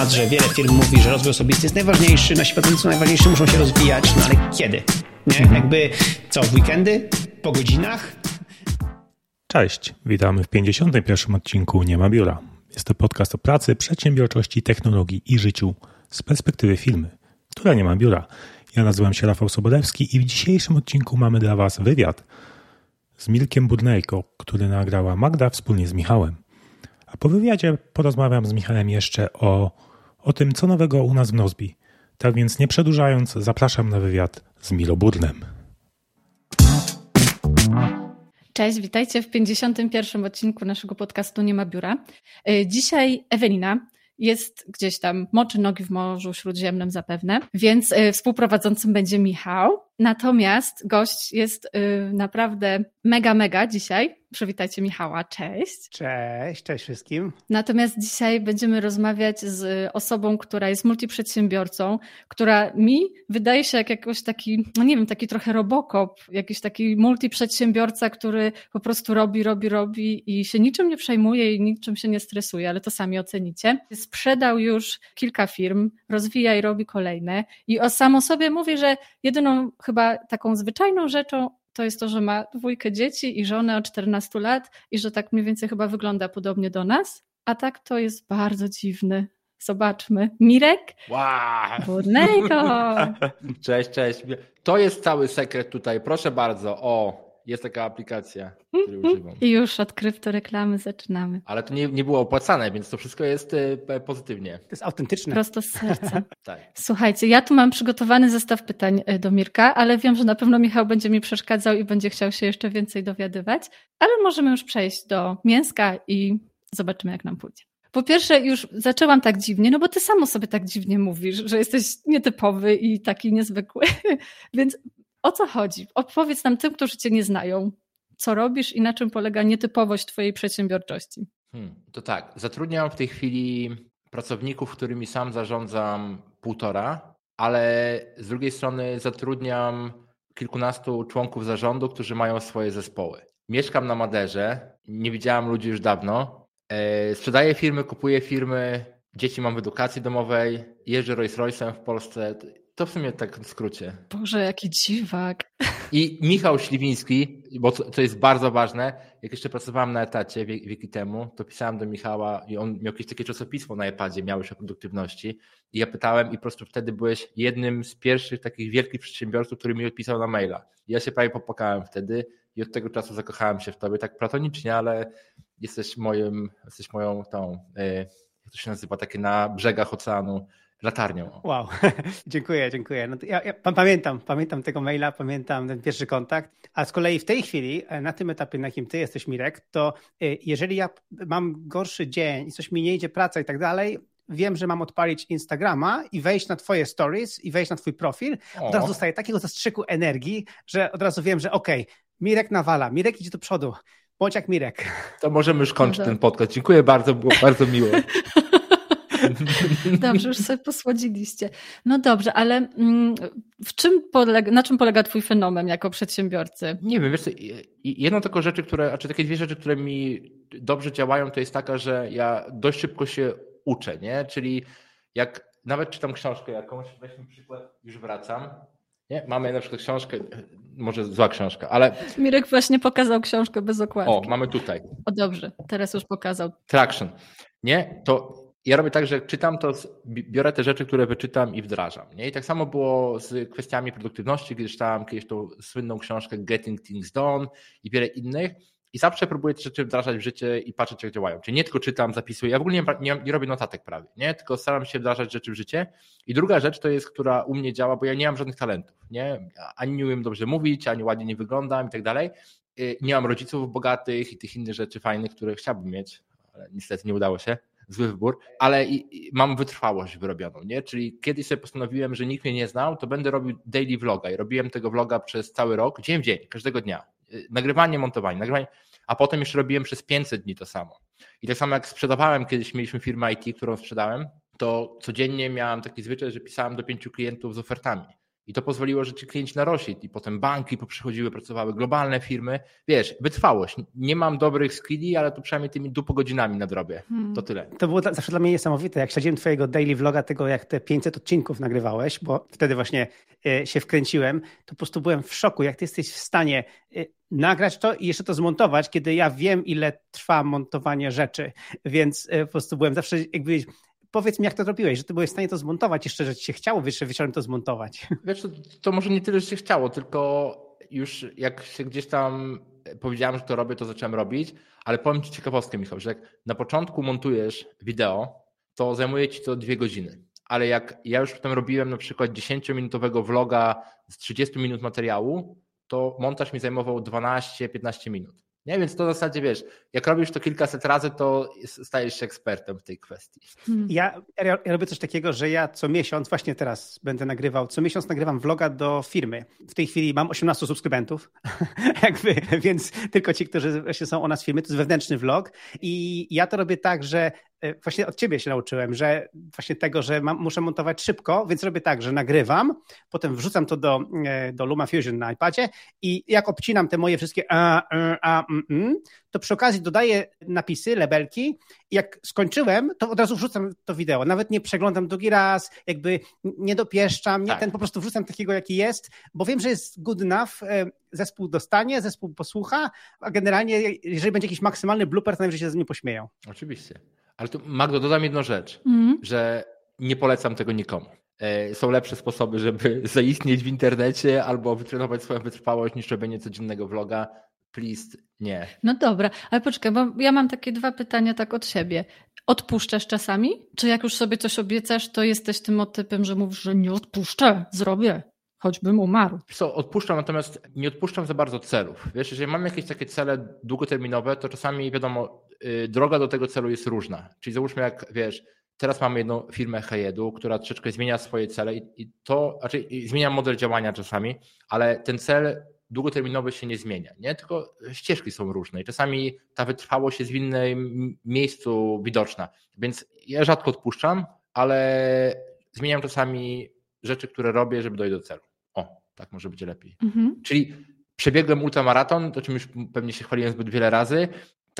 temat, że wiele firm mówi, że rozwój osobisty jest najważniejszy, nasi pracownicy są najważniejsi, muszą się rozwijać, no ale kiedy? Nie? Mhm. Jakby co, w weekendy? Po godzinach? Cześć, witamy w 51. odcinku Nie ma biura. Jest to podcast o pracy, przedsiębiorczości, technologii i życiu z perspektywy firmy, która nie ma biura. Ja nazywam się Rafał Sobodewski i w dzisiejszym odcinku mamy dla Was wywiad z Milkiem Budnejko, który nagrała Magda wspólnie z Michałem. A po wywiadzie porozmawiam z Michałem jeszcze o, o tym, co nowego u nas w Nozbi. Tak więc nie przedłużając, zapraszam na wywiad z Milo Budnem. Cześć, witajcie w 51. odcinku naszego podcastu Nie ma biura. Y, dzisiaj Ewelina jest gdzieś tam, moczy nogi w Morzu Śródziemnym zapewne, więc y, współprowadzącym będzie Michał. Natomiast gość jest y, naprawdę mega, mega dzisiaj. Przywitajcie Michała, cześć. Cześć, cześć wszystkim. Natomiast dzisiaj będziemy rozmawiać z osobą, która jest multiprzedsiębiorcą, która mi wydaje się jak jakoś taki, no nie wiem, taki trochę robokop, jakiś taki multiprzedsiębiorca, który po prostu robi, robi, robi i się niczym nie przejmuje i niczym się nie stresuje, ale to sami ocenicie. Sprzedał już kilka firm, rozwija i robi kolejne i o samo sobie mówi, że jedyną chyba taką zwyczajną rzeczą to jest to, że ma dwójkę dzieci i żonę od 14 lat i że tak mniej więcej chyba wygląda podobnie do nas, a tak to jest bardzo dziwny. Zobaczmy. Mirek wow. Budnego. Cześć, cześć. To jest cały sekret tutaj. Proszę bardzo. O, jest taka aplikacja, której mhm. używam. I już od kryptoreklamy zaczynamy. Ale to nie, nie było opłacane, więc to wszystko jest e, pozytywnie. To jest autentyczne. Prosto z serca. tak. Słuchajcie, ja tu mam przygotowany zestaw pytań e, do Mirka, ale wiem, że na pewno Michał będzie mi przeszkadzał i będzie chciał się jeszcze więcej dowiadywać, ale możemy już przejść do mięska i zobaczymy, jak nam pójdzie. Po pierwsze, już zaczęłam tak dziwnie, no bo ty samo sobie tak dziwnie mówisz, że jesteś nietypowy i taki niezwykły. Więc o co chodzi? Opowiedz nam tym, którzy Cię nie znają, co robisz i na czym polega nietypowość Twojej przedsiębiorczości. Hmm, to tak, zatrudniam w tej chwili pracowników, którymi sam zarządzam półtora, ale z drugiej strony zatrudniam kilkunastu członków zarządu, którzy mają swoje zespoły. Mieszkam na Maderze, nie widziałam ludzi już dawno. E, sprzedaję firmy, kupuję firmy, dzieci mam w edukacji domowej, jeżdżę Rolls Royce'em w Polsce. To w sumie tak w skrócie. Boże, jaki dziwak. I Michał Śliwiński, bo to jest bardzo ważne, jak jeszcze pracowałem na etacie wieki temu, to pisałem do Michała i on miał jakieś takie czasopismo na iPadzie, miał już o produktywności i ja pytałem i po prostu wtedy byłeś jednym z pierwszych takich wielkich przedsiębiorców, który mi odpisał na maila. I ja się prawie popłakałem wtedy i od tego czasu zakochałem się w tobie, tak platonicznie, ale jesteś moim, jesteś moją tą, e, jak to się nazywa, takie na brzegach oceanu latarnią. Wow, dziękuję, dziękuję. No ja, ja, pamiętam, pamiętam tego maila, pamiętam ten pierwszy kontakt, a z kolei w tej chwili, e, na tym etapie, na jakim ty jesteś, Mirek, to e, jeżeli ja mam gorszy dzień i coś mi nie idzie, praca i tak dalej, wiem, że mam odpalić Instagrama i wejść na twoje stories i wejść na twój profil, o. od razu dostaję takiego zastrzyku energii, że od razu wiem, że okej, okay, Mirek nawala, Mirek idzie do przodu, bądź jak Mirek. To możemy już kończyć ten podcast. Dziękuję bardzo, było bardzo miło. Dobrze, już sobie posłodziliście. No dobrze, ale mm, w czym polega, na czym polega twój fenomen jako przedsiębiorcy? Nie wiem, wiesz co, jedną tylko rzeczy, które, znaczy takie dwie rzeczy, które mi dobrze działają, to jest taka, że ja dość szybko się uczę, nie? Czyli jak nawet czytam książkę jakąś, weźmy przykład, już wracam, nie? Mamy na przykład książkę, może zła książka, ale. Mirek właśnie pokazał książkę bez okładki. O, mamy tutaj. O dobrze, teraz już pokazał. Traction. Nie? To ja robię tak, że czytam, to biorę te rzeczy, które wyczytam i wdrażam. Nie? I tak samo było z kwestiami produktywności, gdy czytałem kiedyś tą słynną książkę Getting Things Done i wiele innych. I zawsze próbuję te rzeczy wdrażać w życie i patrzeć, jak działają. Czyli nie tylko czytam, zapisuję. Ja w ogóle nie, nie, nie, robię notatek prawie, nie? tylko staram się wdrażać rzeczy w życie. I druga rzecz to jest, która u mnie działa, bo ja nie mam żadnych talentów. Nie? Ani nie umiem dobrze mówić, ani ładnie nie wyglądam i tak dalej. Y, nie mam rodziców bogatych i tych innych rzeczy fajnych, które chciałbym mieć, ale niestety nie udało się zły wybór, ale i, i mam wytrwałość wyrobioną, nie? Czyli kiedyś sobie postanowiłem, że nikt mnie nie znał, to będę robił daily vloga i robiłem tego vloga przez cały rok, dzień w dzień, każdego dnia. Y, nagrywanie, montowanie, nagrywanie, a potem jeszcze robiłem przez 500 dni to samo. I tak samo jak sprzedawałem, kiedyś mieliśmy firmę IT, którą sprzedałem, to codziennie miałem taki zwyczaj, że pisałem do pięciu klientów z ofertami. I to pozwoliło, że ci klienci narośli i potem banki poprzychodziły, pracowały globalne firmy. Wiesz, wytrwałość. Nie mam dobrych skilli, ale to przynajmniej tymi dupogodzinami nadrobię. Hmm. To tyle. To było zawsze dla mnie niesamowite, jak śledziłem twojego daily vloga, tego jak te 500 odcinków nagrywałeś, bo wtedy właśnie e, się wkręciłem, to po prostu byłem w szoku, jak ty jesteś w stanie e, nagrać to i jeszcze to zmontować, kiedy ja wiem, ile trwa montowanie rzeczy, więc e, po prostu byłem zawsze jakby powiedz mi, jak to zrobiłeś, że ty byłeś w stanie to zmontować, jeszcze, że ci się chciało jeszcze wieczorem to zmontować. Wiesz, to, to może nie tyle, że się chciało, tylko już jak się gdzieś tam powiedziałem, że to robię, to zacząłem robić, ale powiem ci ciekawostkę, Michał, że jak na początku montujesz wideo, to zajmuje ci to dwie godziny. Ale jak ja już potem robiłem na przykład 10-minutowego vloga z 30 minut materiału, to montaż mi zajmował 12-15 minut. Nie, więc to w zasadzie wiesz, jak robisz to kilkaset razy, to stajesz się ekspertem w tej kwestii. Hmm. Ja, ja, robię coś takiego, że ja co miesiąc, właśnie teraz będę nagrywał, co miesiąc nagrywam vloga do firmy. W tej chwili mam 18 subskrybentów, jakby, więc tylko ci, którzy są o nas firmy, to jest wewnętrzny vlog i ja to robię tak, że właśnie od ciebie się nauczyłem, że właśnie tego, że mam, muszę montować szybko, więc robię tak, że nagrywam, potem wrzucam to do, e, do LumaFusion na iPadzie i jak obcinam te moje wszystkie a, a, a mm, mm, to przy okazji dodaję napisy, labelki i jak skończyłem, to od razu wrzucam to wideo. Nawet nie przeglądam drugi raz, jakby nie dopieszczam, nie tak. ten po prostu wrzucam takiego, jaki jest, bo wiem, że jest good enough, e, zespół dostanie, zespół posłucha, a generalnie jeżeli będzie jakiś maksymalny blooper, to najwyżej się z nim pośmieją. Oczywiście. Ale tu, Magdo, dodam jedną rzecz, mm. że nie polecam tego nikomu. E, są lepsze sposoby, żeby zaistnieć w internecie albo wytrenować swoją wytrwałość niż robienie codziennego vloga. Please, nie. No dobra, ale poczekaj, bo ja mam takie dwa pytania tak od siebie. Odpuszczasz czasami? Czy jak już sobie coś obiecasz, to jesteś tym typem, że mówisz, że nie odpuszczę, zrobię? Choćbym umarł. Co, odpuszczam, natomiast nie odpuszczam za bardzo celów. Wiesz, jeżeli mam jakieś takie cele długoterminowe, to czasami wiadomo, yy, droga do tego celu jest różna. Czyli załóżmy, jak wiesz, teraz mamy jedną firmę Hejedu, która troszeczkę zmienia swoje cele i, i to, znaczy zmienia model działania czasami, ale ten cel długoterminowy się nie zmienia, nie? Tylko ścieżki są różne i czasami ta wytrwałość jest w innym miejscu widoczna. Więc ja rzadko odpuszczam, ale zmieniam czasami rzeczy, które robię, żeby dojść do celu. Tak może być lepiej. Mhm. Czyli przebiegłem ultramaraton, o czym już pewnie się chwaliłem zbyt wiele razy.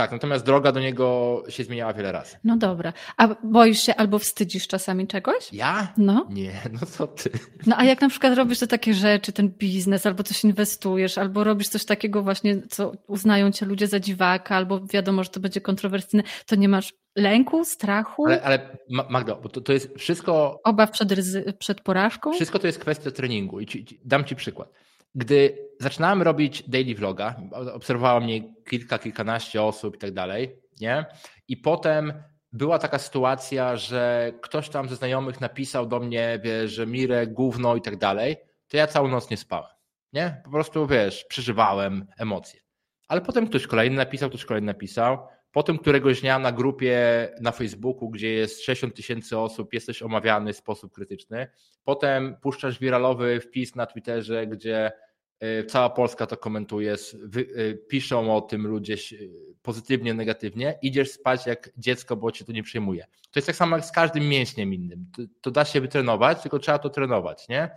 Tak, natomiast droga do niego się zmieniała wiele razy. No dobra. A boisz się albo wstydzisz czasami czegoś? Ja? No. Nie, no co ty. No a jak na przykład robisz to takie rzeczy, ten biznes, albo coś inwestujesz, albo robisz coś takiego właśnie, co uznają cię ludzie za dziwaka, albo wiadomo, że to będzie kontrowersyjne, to nie masz lęku, strachu? Ale, ale Magdo, bo to, to jest wszystko... Obaw przed, ryzy, przed porażką? Wszystko to jest kwestia treningu i ci, dam ci przykład. Gdy zaczynałem robić daily vloga, obserwowało mnie kilka, kilkanaście osób i tak dalej, nie? I potem była taka sytuacja, że ktoś tam ze znajomych napisał do mnie, wiesz, że Mire, gówno i tak dalej, to ja całą noc nie spałem, nie? Po prostu, wiesz, przeżywałem emocje. Ale potem ktoś kolejny napisał, ktoś kolejny napisał, Potem któregoś dnia na grupie na Facebooku, gdzie jest 60 tysięcy osób, jesteś omawiany w sposób krytyczny. Potem puszczasz wiralowy wpis na Twitterze, gdzie y, cała Polska to komentuje, y, piszą o tym ludzie pozytywnie, negatywnie. Idziesz spać jak dziecko, bo cię to nie przejmuje. To jest tak samo jak z każdym mięśniem innym. To, to da się wytrenować, tylko trzeba to trenować, nie?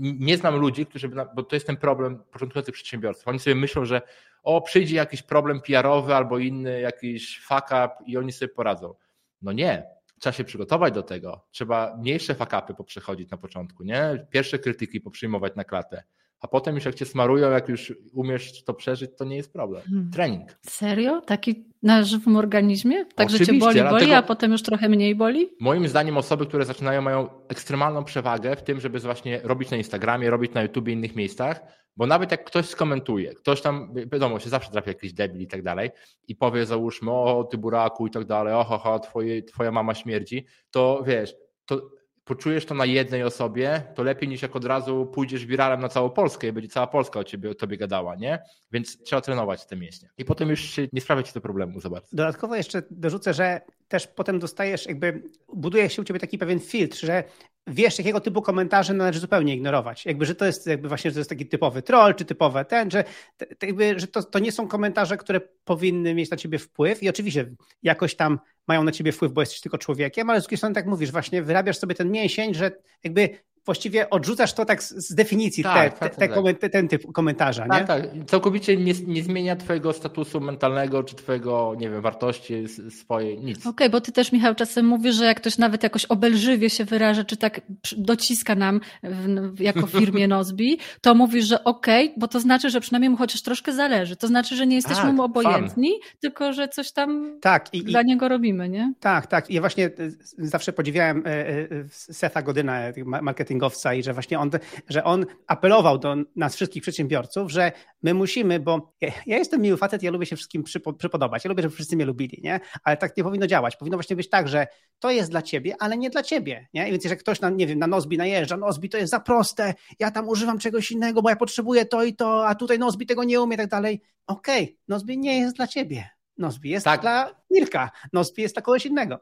Nie znam ludzi, którzy, bo to jest ten problem początkujących przedsiębiorców. Oni sobie myślą, że o, przyjdzie jakiś problem PR-owy albo inny, jakiś fuck up i oni sobie poradzą. No nie, trzeba się przygotować do tego. Trzeba mniejsze fuck upy poprzechodzić na początku, nie? Pierwsze krytyki poprzyjmować na klatę. A potem już jak cię smarują, jak już umiesz to przeżyć, to nie jest problem. Hmm. Trening. Serio? Taki na żywym organizmie? Tak, że cię boli, boli, a potem już trochę mniej boli? Moim zdaniem osoby, które zaczynają mają ekstremalną przewagę w tym, żeby właśnie robić na Instagramie, robić na YouTube i innych miejscach, bo nawet jak ktoś skomentuje, ktoś tam, wiadomo, się zawsze trafi jakiś debil i tak dalej i powie załóżmy, o ty buraku i tak dalej, oho, ho, twoje, twoja mama śmierdzi, to wiesz, to poczujesz to na jednej osobie, to lepiej niż jak od razu pójdziesz wiralem na całą Polskę i będzie cała Polska o ciebie o tobie gadała, nie? Więc trzeba trenować te mięśnie. I potem już się nie sprawia ci to problemu za bardzo. Dodatkowo jeszcze dorzucę, że też potem dostajesz, jakby buduje się u ciebie taki pewien filtr, że wiesz, jakiego typu komentarze należy zupełnie ignorować. Jakby, że to jest jakby właśnie, że to jest taki typowy troll, czy typowe ten, że, jakby, że to, to nie są komentarze, które powinny mieć na ciebie wpływ i oczywiście jakoś tam mają na ciebie wpływ, bo jesteś tylko człowiekiem, ale z drugiej strony tak mówisz, właśnie wyrabiasz sobie ten mięsień, że jakby właściwie odrzucasz to tak z, definicji, tak, te, tak, te, tak, tak. ten typ komentarza, tak, nie? Tak, całkowicie nie, nie zmienia twojego statusu mentalnego, czy twojego, nie wiem, wartości swojej, nic. Okej, okay, bo ty też, Michał, czasem mówisz, że jak ktoś nawet jakoś obelżywie się wyraża, czy tak dociska nam w, jako firmie Nozbi, to mówisz, że okej, okay, bo to znaczy, że przynajmniej mu chociaż troszkę zależy. To znaczy, że nie jesteśmy tak, mu obojętni, fan. tylko że coś tam tak, i, dla niego robimy, nie? Tak, tak. Ja właśnie e, zawsze podziwiałem e, e, Setha Godyna, i że właśnie on, że on apelował do nas wszystkich przedsiębiorców, że my musimy, bo ja, ja jestem miły facet, ja lubię się wszystkim przypodobać, ja lubię, żeby wszyscy mnie lubili, nie? Ale tak nie powinno działać. Powinno właśnie być tak, że to jest dla ciebie, ale nie dla ciebie, nie? I więc jeżeli ktoś na, nie wiem, na Nozbi najeżdża, Nozbi to jest za proste, ja tam używam czegoś innego, bo ja potrzebuję to i to, a tutaj Nozbi tego nie umie i tak dalej. Okej, okay, Nozbi nie jest dla ciebie. Nozbi jest tak. dla Mirka, Nozbi jest dla kogoś innego.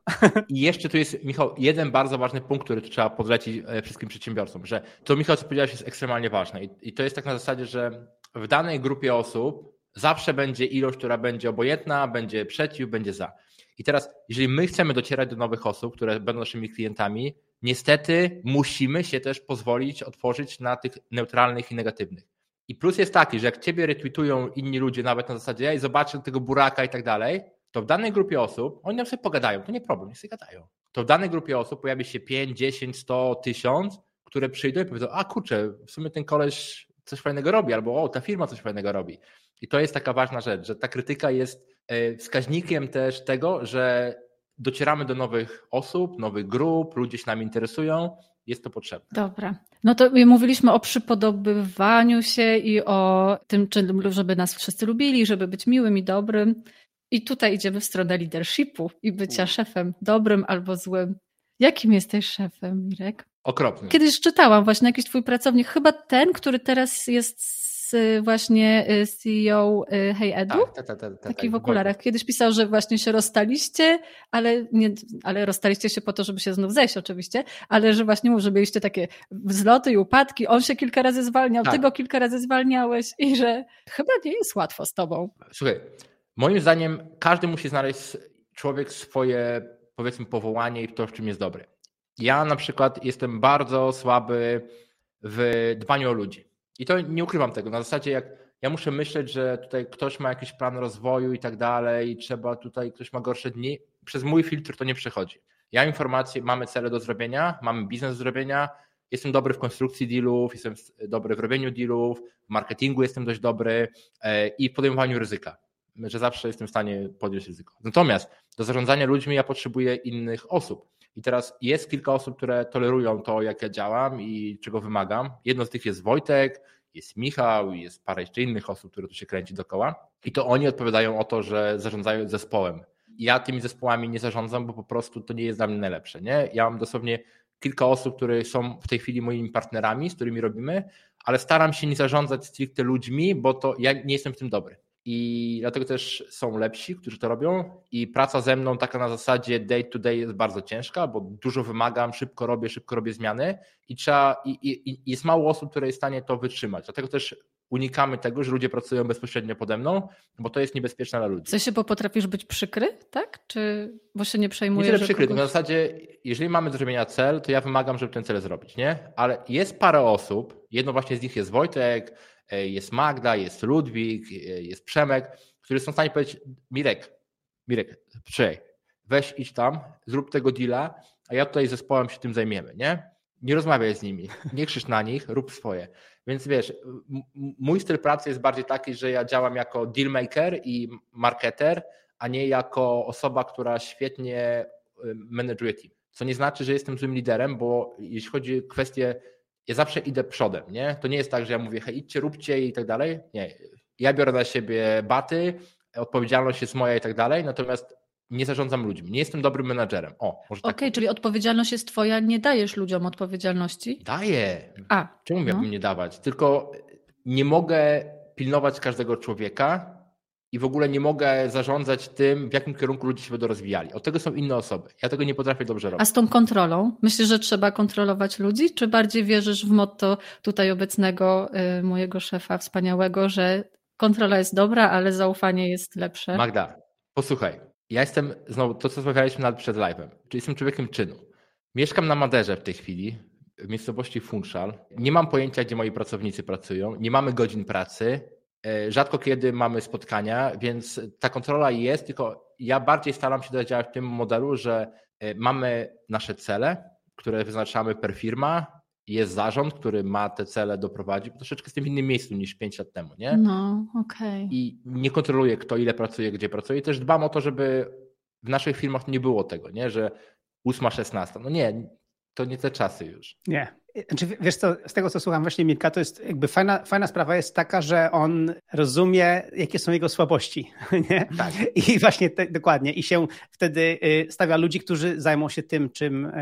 I jeszcze tu jest, Michał, jeden bardzo ważny punkt, który trzeba podlecić e, wszystkim przedsiębiorcom, że to, Michał, co powiedziałeś, jest ekstremalnie ważne. I, I to jest tak na zasadzie, że w danej grupie osób zawsze będzie ilość, która będzie obojętna, będzie przeciw, będzie za. I teraz, jeżeli my chcemy docierać do nowych osób, które będą naszymi klientami, niestety musimy się też pozwolić otworzyć na tych neutralnych i negatywnych. I plus jest taki, że jak ciebie retweetują inni ludzie, nawet na zasadzie, ja zobaczę tego buraka i tak dalej, to w danej grupie osób, oni nam sobie pogadają, to nie problem, niech sobie gadają. To w danej grupie osób pojawi się 5, 10, 100, 1000, które przyjdą i powiedzą, a kurczę, w sumie ten koleś coś fajnego robi, albo o, ta firma coś fajnego robi. I to jest taka ważna rzecz, że ta krytyka jest e, wskaźnikiem też tego, że docieramy do nowych osób, nowych grup, ludzie się nami interesują, jest to potrzebne. Dobra. No to mówiliśmy o przypodobywaniu się i o tym, żeby nas wszyscy lubili, żeby być miłym i dobrym. I tutaj idziemy w stronę leadershipu i bycia szefem, dobrym albo złym. Jakim jesteś szefem, Mirek? Okropny. Kiedyś czytałam właśnie jakiś twój pracownik, chyba ten, który teraz jest właśnie y, CEO y, Hey Edu, tak, tak, tak, taki w okularach. Kiedyś pisał, że właśnie się rozstaliście, ale, nie, ale rozstaliście się po to, żeby się znów zejść oczywiście, ale że właśnie że mieliście takie wzloty i upadki, on się kilka razy zwalniał, tak. ty go kilka razy zwalniałeś i że chyba nie jest łatwo z tobą. Słuchaj, moim zdaniem każdy musi znaleźć człowiek swoje powiedzmy powołanie i to, w czym jest dobry. Ja na przykład jestem bardzo słaby w dbaniu o ludzi. I to nie ukrywam tego. Na zasadzie, jak ja muszę myśleć, że tutaj ktoś ma jakiś plan rozwoju i tak dalej, i trzeba tutaj, ktoś ma gorsze dni, przez mój filtr to nie przechodzi. Ja informacje, mamy cele do zrobienia, mamy biznes do zrobienia, jestem dobry w konstrukcji dealów, jestem dobry w robieniu dealów, w marketingu jestem dość dobry e, i w podejmowaniu ryzyka, że zawsze jestem w stanie podjąć ryzyko. Natomiast do zarządzania ludźmi ja potrzebuję innych osób. I teraz jest kilka osób, które tolerują to, jak ja działam i czego wymagam. Jedno z tych jest Wojtek, jest Michał, jest parę jeszcze innych osób, które tu się kręci dookoła. I to oni odpowiadają o to, że zarządzają zespołem. Ja tymi zespołami nie zarządzam, bo po prostu to nie jest dla mnie najlepsze. Nie? Ja mam dosłownie kilka osób, które są w tej chwili moimi partnerami, z którymi robimy, ale staram się nie zarządzać stricte ludźmi, bo to ja nie jestem w tym dobry i dlatego też są lepsi, którzy to robią i praca ze mną taka na zasadzie day to day jest bardzo ciężka, bo dużo wymagam, szybko robię, szybko robię zmiany i trzeba i, i, i jest mało osób, które jest w stanie to wytrzymać. Dlatego też unikamy tego, że ludzie pracują bezpośrednio pode mną, bo to jest niebezpieczne dla ludzi. W sensie, bo potrafisz być przykry, tak? Czy bo się nie przejmujesz? Nie tyle przykry, kogoś... na zasadzie, jeżeli mamy do zrobienia cel, to ja wymagam, żeby ten cel zrobić, nie? Ale jest parę osób, jedno właśnie z nich jest Wojtek, jest Magda, jest Ludwik, e, jest Przemek, którzy są w stanie powiedzieć, Mirek, Mirek, przyjej, weź idź tam, zrób tego deala, a ja tutaj zespołem się tym zajmiemy, nie? Nie rozmawiaj z nimi, nie krzycz na nich, rób swoje. Więc wiesz, mój styl pracy jest bardziej taki, że ja działam jako dealmaker i marketer, a nie jako osoba, która świetnie y, menedżuje team. Co nie znaczy, że jestem złym liderem, bo jeśli chodzi o kwestię ja zawsze idę przodem, nie? To nie jest tak, że ja mówię, hej, idźcie, róbcie i tak dalej. Nie. Ja biorę na siebie baty, odpowiedzialność jest moja i tak dalej, natomiast nie zarządzam ludźmi. Nie jestem dobrym menadżerem. O, może tak. Okej, okay, czyli odpowiedzialność jest twoja, nie dajesz ludziom odpowiedzialności? Daję. A. Czemu miałbym no. nie dawać? Tylko nie mogę pilnować każdego człowieka, i w ogóle nie mogę zarządzać tym, w jakim kierunku ludzie się będą rozwijali. Od tego są inne osoby. Ja tego nie potrafię dobrze robić. A z tą kontrolą? Myślisz, że trzeba kontrolować ludzi, czy bardziej wierzysz w motto tutaj obecnego y, mojego szefa wspaniałego, że kontrola jest dobra, ale zaufanie jest lepsze? Magda, posłuchaj. Ja jestem, znowu to co rozmawialiśmy nawet przed live'em, czyli jestem człowiekiem czynu. Mieszkam na Maderze w tej chwili. w miejscowości Funchal. Nie mam pojęcia, gdzie moi pracownicy pracują, nie mamy godzin pracy, rzadko kiedy mamy spotkania, więc ta kontrola jest, tylko ja bardziej staram się działać w tym modelu, że e, mamy nasze cele, które wyznaczamy per firma, jest zarząd, który ma te cele doprowadzić, bo troszeczkę jestem w innym miejscu niż 5 lat temu, nie? No, okej. Okay. I nie kontroluję, kto ile pracuje, gdzie pracuje. I też dbam o to, żeby w naszych firmach nie było tego, nie? Że 8, 16. No nie, to nie te czasy już. Nie. Znaczy, wiesz co, z tego co słucham właśnie Mirka, to jest jakby fajna, fajna sprawa jest taka, że on rozumie, jakie są jego słabości. Nie? Tak. I właśnie te, dokładnie. I się wtedy y, stawia ludzi, którzy zajmą się tym, czym,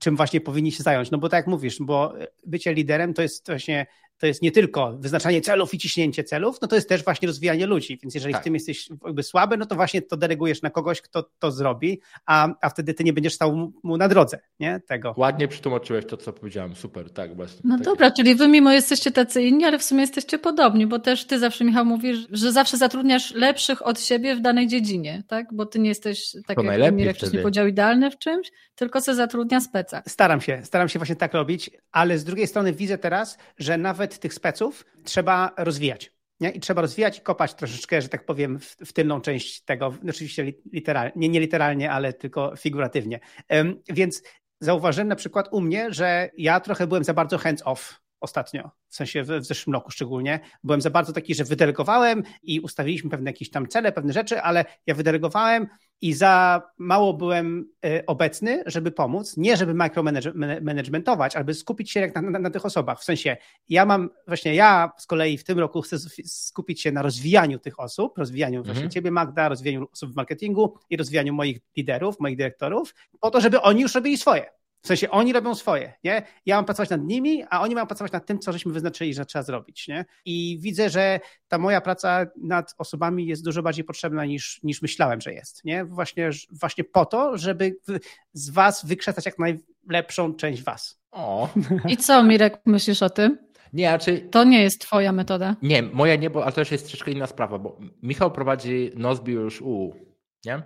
czym właśnie powinni się zająć. No bo tak jak mówisz, bo bycie liderem to jest właśnie to jest nie tylko wyznaczanie celów i ciśnięcie celów, no to jest też właśnie rozwijanie ludzi. Więc jeżeli tak. w tym jesteś jakby słaby, no to właśnie to delegujesz na kogoś, kto to zrobi, a, a wtedy ty nie będziesz stał mu na drodze nie? tego. Ładnie przetłumaczyłeś to, co powiedziałem. Super, tak właśnie. No tak dobra, czyli wy mimo jesteście tacy inni, ale w sumie jesteście podobni, bo też ty zawsze, Michał, mówisz, że zawsze zatrudniasz lepszych od siebie w danej dziedzinie, tak? Bo ty nie jesteś, tak to jak Mirek wcześniej powiedział, idealny w czymś, tylko se zatrudnia speca. Staram się, staram się właśnie tak robić, ale z drugiej strony widzę teraz, że nawet tych speców trzeba rozwijać. Nie? I trzeba rozwijać i kopać troszeczkę, że tak powiem, w, w tylną część tego, oczywiście literalnie, nie, nie literalnie, ale tylko figuratywnie. Więc zauważyłem na przykład u mnie, że ja trochę byłem za bardzo hands-off ostatnio, w sensie w, zeszłym roku szczególnie. Byłem za bardzo taki, że wydelegowałem i ustawiliśmy pewne jakieś tam cele, pewne rzeczy, ale ja wydelegowałem i za mało byłem e, obecny, żeby pomóc. Nie, żeby micromanagementować, ale skupić się na, na, na, tych osobach. W sensie, ja mam, właśnie ja z kolei w tym roku chcę skupić się na rozwijaniu tych osób, rozwijaniu mhm. właśnie ciebie, Magda, rozwijaniu osób w marketingu i rozwijaniu moich liderów, moich dyrektorów, po to, żeby oni już robili swoje. W sensie oni robią swoje, nie? Ja mam pracować nad nimi, a oni mają pracować nad tym, co żeśmy wyznaczyli, że trzeba zrobić, nie? I widzę, że ta moja praca nad osobami jest dużo bardziej potrzebna niż, niż myślałem, że jest, nie? Właśnie, właśnie po to, żeby z was wykrzesać jak najlepszą część was. O. I co, Mirek, myślisz o tym? Nie. To nie jest twoja metoda. Nie, moja nie, bo ale to też jest troszeczkę inna sprawa, bo Michał prowadzi Nozbi już u, nie?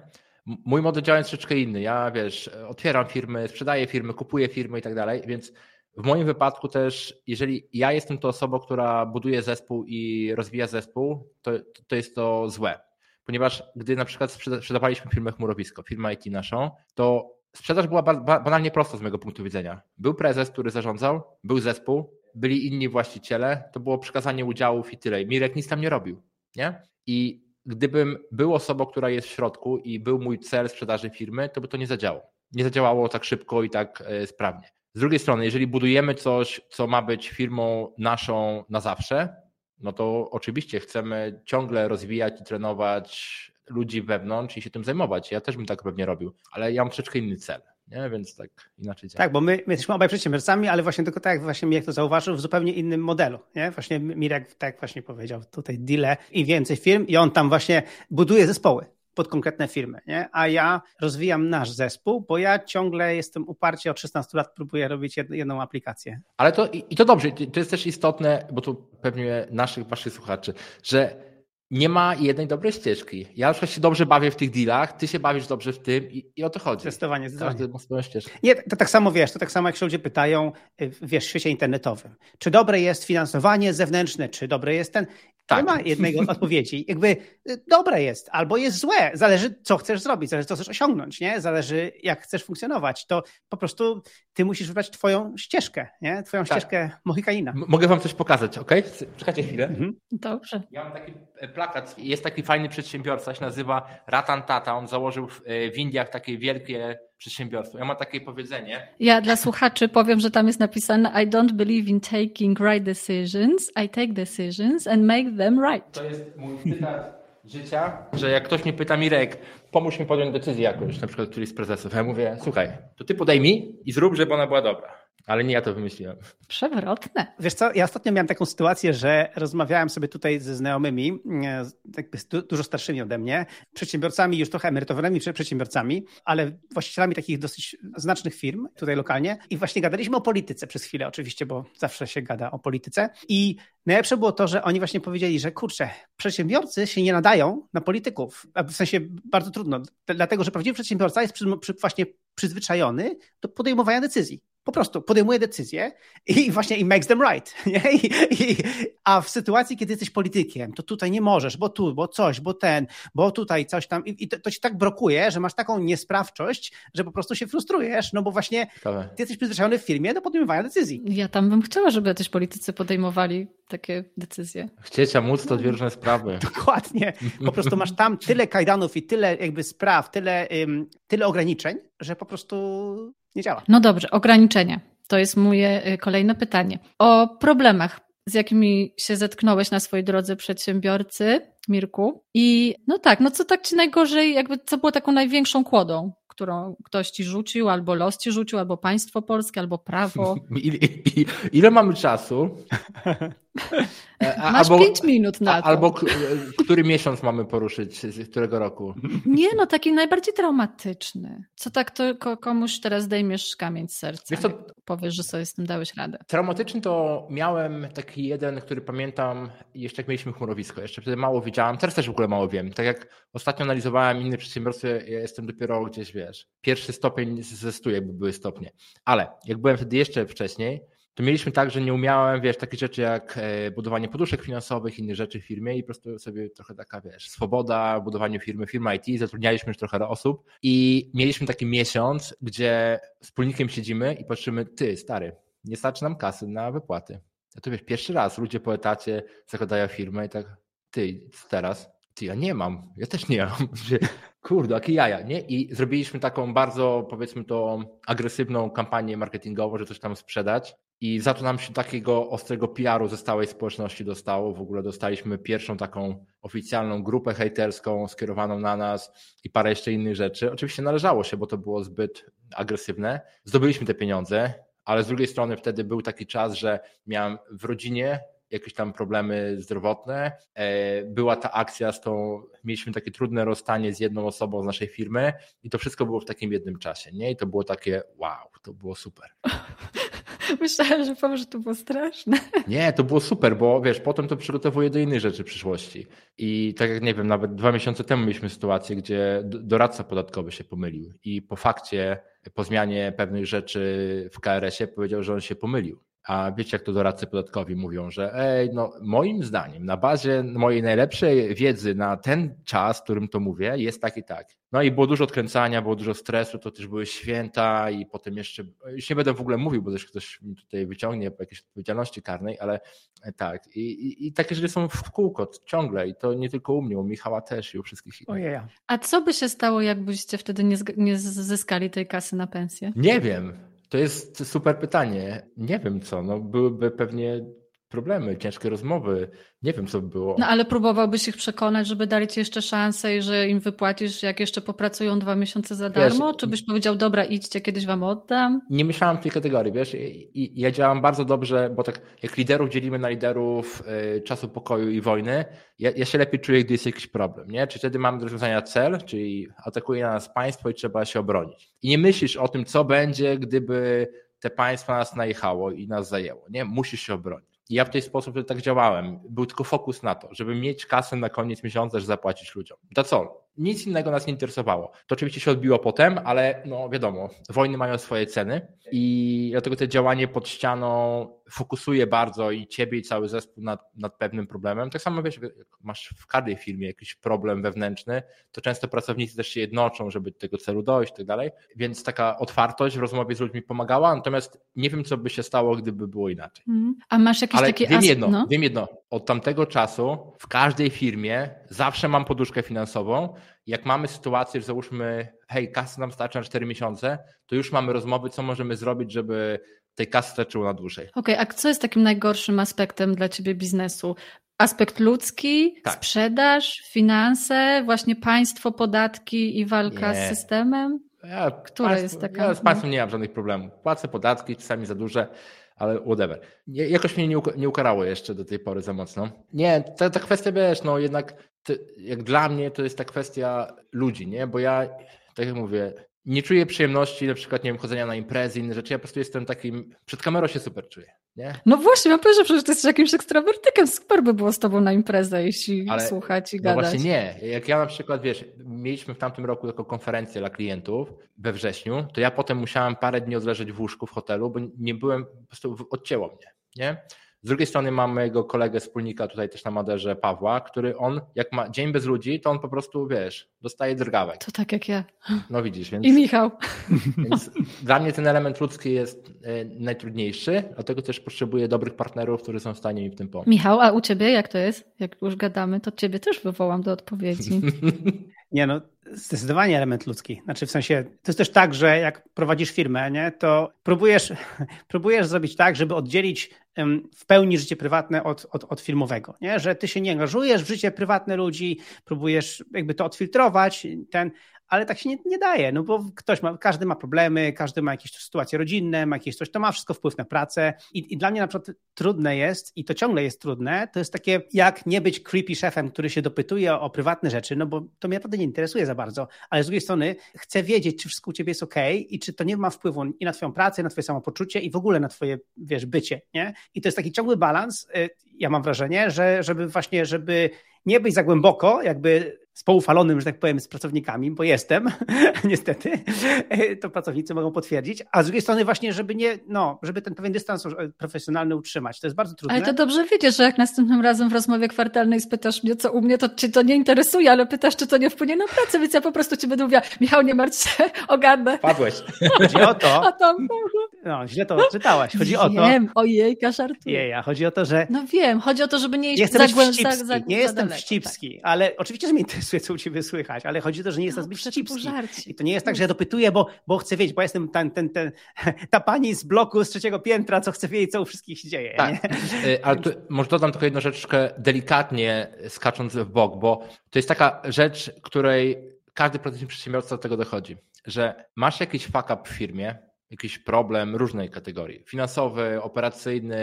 Mój model działania jest troszeczkę inny. Ja wiesz, otwieram firmy, sprzedaję firmy, kupuję firmy i tak dalej, więc w moim wypadku też, jeżeli ja jestem tą osobą, która buduje zespół i rozwija zespół, to, to jest to złe. Ponieważ gdy na przykład sprzedawaliśmy firmę Chmurowisko, firmę IT naszą, to sprzedaż była banalnie prosta z mojego punktu widzenia. Był prezes, który zarządzał, był zespół, byli inni właściciele, to było przekazanie udziałów i tyle. Mirek nic tam nie robił. Nie? I gdybym był osobą, która jest w środku i był mój cel sprzedaży firmy, to by to nie zadziałało. Nie zadziałało tak szybko i tak e, sprawnie. Z drugiej strony, jeżeli budujemy coś, co ma być firmą naszą na zawsze, no to oczywiście chcemy ciągle rozwijać i trenować ludzi wewnątrz i się tym zajmować. Ja też bym tak pewnie robił, ale ja mam troszeczkę inny cel nie? więc tak inaczej działa. Tak, bo my, my jesteśmy obaj przedsiębiorcami, ale właśnie tylko tak jak właśnie Mirek to zauważył, w zupełnie innym modelu. Nie? Właśnie Mirek tak właśnie powiedział, tutaj deal i więcej firm i on tam właśnie buduje zespoły pod konkretne firmy, nie? a ja rozwijam nasz zespół, bo ja ciągle jestem uparcie od 16 lat próbuję robić jedną aplikację. Ale to i to dobrze, to jest też istotne, bo tu pewnie naszych, waszych słuchaczy, że nie ma jednej dobrej ścieżki. Ja na przykład się dobrze bawię w tych dealach, ty się bawisz dobrze w tym i, i o to chodzi. Zdecydowanie, zdecydowanie. Nie, to tak samo wiesz, to tak samo jak się ludzie pytają, y, wiesz, w świecie internetowym, czy dobre jest finansowanie zewnętrzne, czy dobre jest ten, tak. Nie ma jednej odpowiedzi. Jakby y, dobre jest albo jest złe. Zależy, co chcesz zrobić, zależy, co chcesz osiągnąć, nie? Zależy, jak chcesz funkcjonować. To po prostu ty musisz wybrać twoją ścieżkę, nie? Twoją tak. ścieżkę Mohikaina. M mogę wam coś pokazać, ok? Czekajcie chwilę. Mhm. Dobrze. Ja mam taki e, plakat. Jest taki fajny przedsiębiorca, się nazywa Ratan Tata. On założył w, e, w Indiach takie wielkie przedsiębiorstwo. Ja mam takie powiedzenie. Ja dla słuchaczy powiem, że tam jest napisane I don't believe in taking right decisions, I take decisions and make them right. To jest mój cytat życia, że jak ktoś mnie pyta, Mirek, pomóż mi podjąć decyzję jakąś, na przykład któryś z prezesów, ja mówię, słuchaj, to ty podejmij i zrób, żeby ona była dobra. Ale nie ja to wymyśliłem. Przewrotne. Wiesz co, ja ostatnio miałem taką sytuację, że rozmawiałem sobie tutaj ze znajomymi, e, jakby dużo starszymi ode mnie, przedsiębiorcami, już trochę emerytowanymi przedsiębiorcami, ale właścicielami takich dosyć znacznych firm tutaj lokalnie i właśnie gadaliśmy o polityce przez chwilę oczywiście, bo zawsze się gada o polityce i najlepsze było to, że oni właśnie powiedzieli, że kurczę, przedsiębiorcy się nie nadają na polityków, w sensie bardzo trudno, dlatego, że prawdziwy przedsiębiorca jest właśnie przyzwyczajony do podejmowania decyzji po prostu podejmuje decyzje i właśnie i makes them right. Nie? I, i, a w sytuacji, kiedy jesteś politykiem, to tutaj nie możesz, bo tu, bo coś, bo ten, bo tutaj coś tam i, i to, to ci tak brokuje, że masz taką niesprawczość, że po prostu się frustrujesz, no bo właśnie ty jesteś przyzwyczajony w firmie do podejmowania decyzji. Ja tam bym chciała, żeby też politycy podejmowali takie decyzje. Chcieć, a móc to dwie różne sprawy. Dokładnie. Po prostu masz tam tyle kajdanów i tyle jakby spraw, tyle, um, tyle ograniczeń, że po prostu nie działa. No dobrze, ograniczenia. To jest moje y, kolejne pytanie. O problemach, z jakimi się zetknąłeś na swojej drodze przedsiębiorcy, Mirku. I no tak, no co tak ci najgorzej, jakby co było taką największą kłodą, którą ktoś ci rzucił, albo los ci rzucił, albo państwo polskie, albo prawo. Ile, ile mamy czasu? E, a, Masz albo, pięć minut na to. Albo który miesiąc mamy poruszyć, z którego roku? Nie, no taki najbardziej traumatyczny. Co tak to komuś teraz zdejmiesz kamień z serca, Wiesz co, powiesz, że sobie z tym dałeś radę. Traumatyczny to miałem taki jeden, który pamiętam jeszcze jak mieliśmy chmurowisko. Jeszcze wtedy mało wiedziałem, teraz też w ogóle mało wiem. Tak jak ostatnio analizowałem inne przedsiębiorstwa, ja jestem dopiero gdzieś, wiesz, pierwszy stopień ze stu, jakby były stopnie. Ale jak byłem wtedy jeszcze wcześniej, to mieliśmy tak, że nie umiałem, wiesz, takie rzeczy jak e, budowanie poduszek finansowych, inne rzeczy w firmie i po prostu sobie trochę taka, wiesz, swoboda w budowaniu firmy, firma IT, zatrudnialiśmy już trochę osób i mieliśmy taki miesiąc, gdzie wspólnikiem siedzimy i patrzymy, ty, stary, nie starczy nam kasy na wypłaty. Ja to wiesz, pierwszy raz ludzie po etacie zakładają firmę i tak, ty, teraz? Ty, ja nie mam, ja też nie mam. Kurde, jakie jaja, nie? I zrobiliśmy taką bardzo, powiedzmy to, agresywną kampanię marketingową, że coś tam sprzedać. I za to nam się takiego ostrego PR-u ze stałej społeczności dostało. W ogóle dostaliśmy pierwszą taką oficjalną grupę hejterską skierowaną na nas i parę jeszcze innych rzeczy. Oczywiście należało się, bo to było zbyt agresywne. Zdobyliśmy te pieniądze, ale z drugiej strony wtedy był taki czas, że miałem w rodzinie jakieś tam problemy zdrowotne. E, była ta akcja z tą, mieliśmy takie trudne rozstanie z jedną osobą z naszej firmy i to wszystko było w takim jednym czasie, nie? I to było takie wow, to było super. Myślałem, że powiem, że to było straszne. Nie, to było super, bo wiesz, potem to przygotowuje do innych rzeczy w przyszłości. I tak jak nie wiem, nawet dwa miesiące temu mieliśmy sytuację, gdzie doradca podatkowy się pomylił i po fakcie, po zmianie pewnych rzeczy w KRS-ie powiedział, że on się pomylił. A wiecie, jak to doradcy podatkowi mówią, że ej, no moim zdaniem, na bazie mojej najlepszej wiedzy na ten czas, w którym to mówię, jest tak i tak. No i było dużo odkręcania, było dużo stresu, to też były święta i potem jeszcze, już nie będę w ogóle mówił, bo też ktoś mi tutaj wyciągnie po jakiejś odpowiedzialności karnej, ale tak. I, i, i takie rzeczy są w kółko ciągle i to nie tylko u mnie, u Michała też i u wszystkich innych. Ojej. A co by się stało, jakbyście wtedy nie, nie zyskali tej kasy na pensję? Nie wiem. To jest super pytanie. Nie wiem co, no byłyby pewnie problemy, ciężkie rozmowy. Nie wiem, co by było. No ale próbowałbyś ich przekonać, żeby dali ci jeszcze szansę i że im wypłacisz, jak jeszcze popracują dwa miesiące za darmo? Wiesz, Czy byś powiedział, dobra, idźcie, kiedyś wam oddam? Nie myślałem w tej kategorii, wiesz, i, ja działam bardzo dobrze, bo tak jak liderów dzielimy na liderów y, czasu pokoju i wojny, ja, ja, się lepiej czuję, gdy jest jakiś problem, nie? Czy wtedy mamy do rozwiązania cel, czyli atakuje na nas państwo i trzeba się obronić. I nie myślisz o tym, co będzie, gdyby te państwo nas najechało i nas zajęło, nie? Musisz się obronić. Ja w ten sposób tak działałem. Był tylko fokus na to, żeby mieć kasę na koniec miesiąca, żeby zapłacić ludziom. To co? Nic innego nas nie interesowało. To oczywiście się odbiło potem, ale no wiadomo, wojny mają swoje ceny i dlatego to działanie pod ścianą fokusuje bardzo i ciebie i cały zespół nad, nad pewnym problemem. Tak samo wiesz, masz w każdej firmie jakiś problem wewnętrzny, to często pracownicy też się jednoczą, żeby do tego celu dojść i tak dalej. Więc taka otwartość w rozmowie z ludźmi pomagała, natomiast nie wiem, co by się stało, gdyby było inaczej. Mm. A masz jakieś Ale takie... Wiem jedno, no? wiem jedno. Od tamtego czasu w każdej firmie zawsze mam poduszkę finansową jak mamy sytuację, że załóżmy, hej, kasy nam starczy na 4 miesiące, to już mamy rozmowy, co możemy zrobić, żeby tej kasy starczyło na dłużej. Okej, okay, a co jest takim najgorszym aspektem dla ciebie biznesu? Aspekt ludzki, tak. sprzedaż, finanse, właśnie państwo, podatki i walka nie. z systemem? Ja, Która państwo, jest taka? Ja z państwem nie mam żadnych problemów. Płacę podatki, czasami za duże, ale whatever. Jakoś mnie nie, nie ukarało jeszcze do tej pory za mocno. Nie, ta, ta kwestia, wiesz, no jednak jak dla mnie to jest ta kwestia ludzi, nie? Bo ja, tak jak mówię, nie czuję przyjemności na przykład, nie wiem, chodzenia na imprezy, inne rzeczy. Ja po prostu jestem takim, przed kamerą się super czuję, nie? No właśnie, mam powiedzieć, że przecież ty jesteś jakimś ekstrawertykiem. Super by było z tobą na imprezę iść i Ale, słuchać i no gadać. No właśnie nie. Jak ja na przykład, wiesz, mieliśmy w tamtym roku taką konferencję dla klientów we wrześniu, to ja potem musiałem parę dni odleżeć w łóżku w hotelu, bo nie byłem, po prostu odcięło mnie, nie? Z drugiej strony mamy mojego kolegę, wspólnika tutaj też na Maderze, Pawła, który on, jak ma dzień bez ludzi, to on po prostu, wiesz, dostaje drgawek. To tak jak ja. No widzisz, więc... I Michał. Więc dla mnie ten element ludzki jest e, najtrudniejszy, dlatego też potrzebuję dobrych partnerów, którzy są w stanie mi w tym pomóc. Michał, a u ciebie jak to jest? Jak już gadamy, to ciebie też wywołam do odpowiedzi. Nie no, zdecydowanie element ludzki. Znaczy w sensie, to jest też tak, że jak prowadzisz firmę, nie, to próbujesz, próbujesz zrobić tak, żeby oddzielić w pełni życie prywatne od, od, od filmowego, nie? że ty się nie angażujesz w życie prywatne ludzi, próbujesz jakby to odfiltrować, ten, ale tak się nie, nie daje, no bo ktoś ma, każdy ma problemy, każdy ma jakieś sytuacje rodzinne, ma jakieś coś, to ma wszystko wpływ na pracę I, i dla mnie na przykład trudne jest i to ciągle jest trudne, to jest takie jak nie być creepy szefem, który się dopytuje o, o prywatne rzeczy, no bo to mnie naprawdę nie interesuje za bardzo, ale z drugiej strony chcę wiedzieć, czy wszystko u ciebie jest ok i czy to nie ma wpływu i na twoją pracę, na twoje samopoczucie i w ogóle na twoje, wiesz, bycie, nie? I to jest taki ciągły balans, y, ja mam wrażenie, że żeby właśnie, żeby nie być za głęboko, jakby spoufalonym, że tak powiem, z pracownikami, bo jestem, niestety, to pracownicy mogą potwierdzić, a z drugiej strony właśnie, żeby nie, no, żeby ten pewien dystans profesjonalny utrzymać. To jest bardzo trudne. Ale to dobrze wiedzieć, że jak następnym razem w rozmowie kwartalnej spytasz mnie, co u mnie, to ci to nie interesuje, ale pytasz, czy to nie wpłynie na pracę, więc ja po prostu ci będę mówiła, Michał, nie martw się, ogarnę. Padłeś. Chodzi o to, a tam... no, źle to czytałaś. Chodzi o to... Wiem, ojej, żartuję. Jeja, chodzi o to, że... No wiem, chodzi o to, żeby nie iść nie za, głęb, za, za, Nie jestem wścibski, tak. ale oczywiście, że mnie interesuje co u ciebie słychać, ale chodzi o to, że nie jest no, zbyt ścipski. I to nie jest tak, że ja dopytuję, bo, bo chcę wiedzieć, bo jestem ten, ten, ten, ta pani z bloku z trzeciego piętra, co chce wiedzieć, co u wszystkich się dzieje. Tak, nie? ale tu, może dodam tylko jedną rzeczkę delikatnie skacząc w bok, bo to jest taka rzecz, której każdy potencjalny przedsiębiorca do tego dochodzi, że masz jakiś fuck up w firmie, jakiś problem różnej kategorii, finansowy, operacyjny,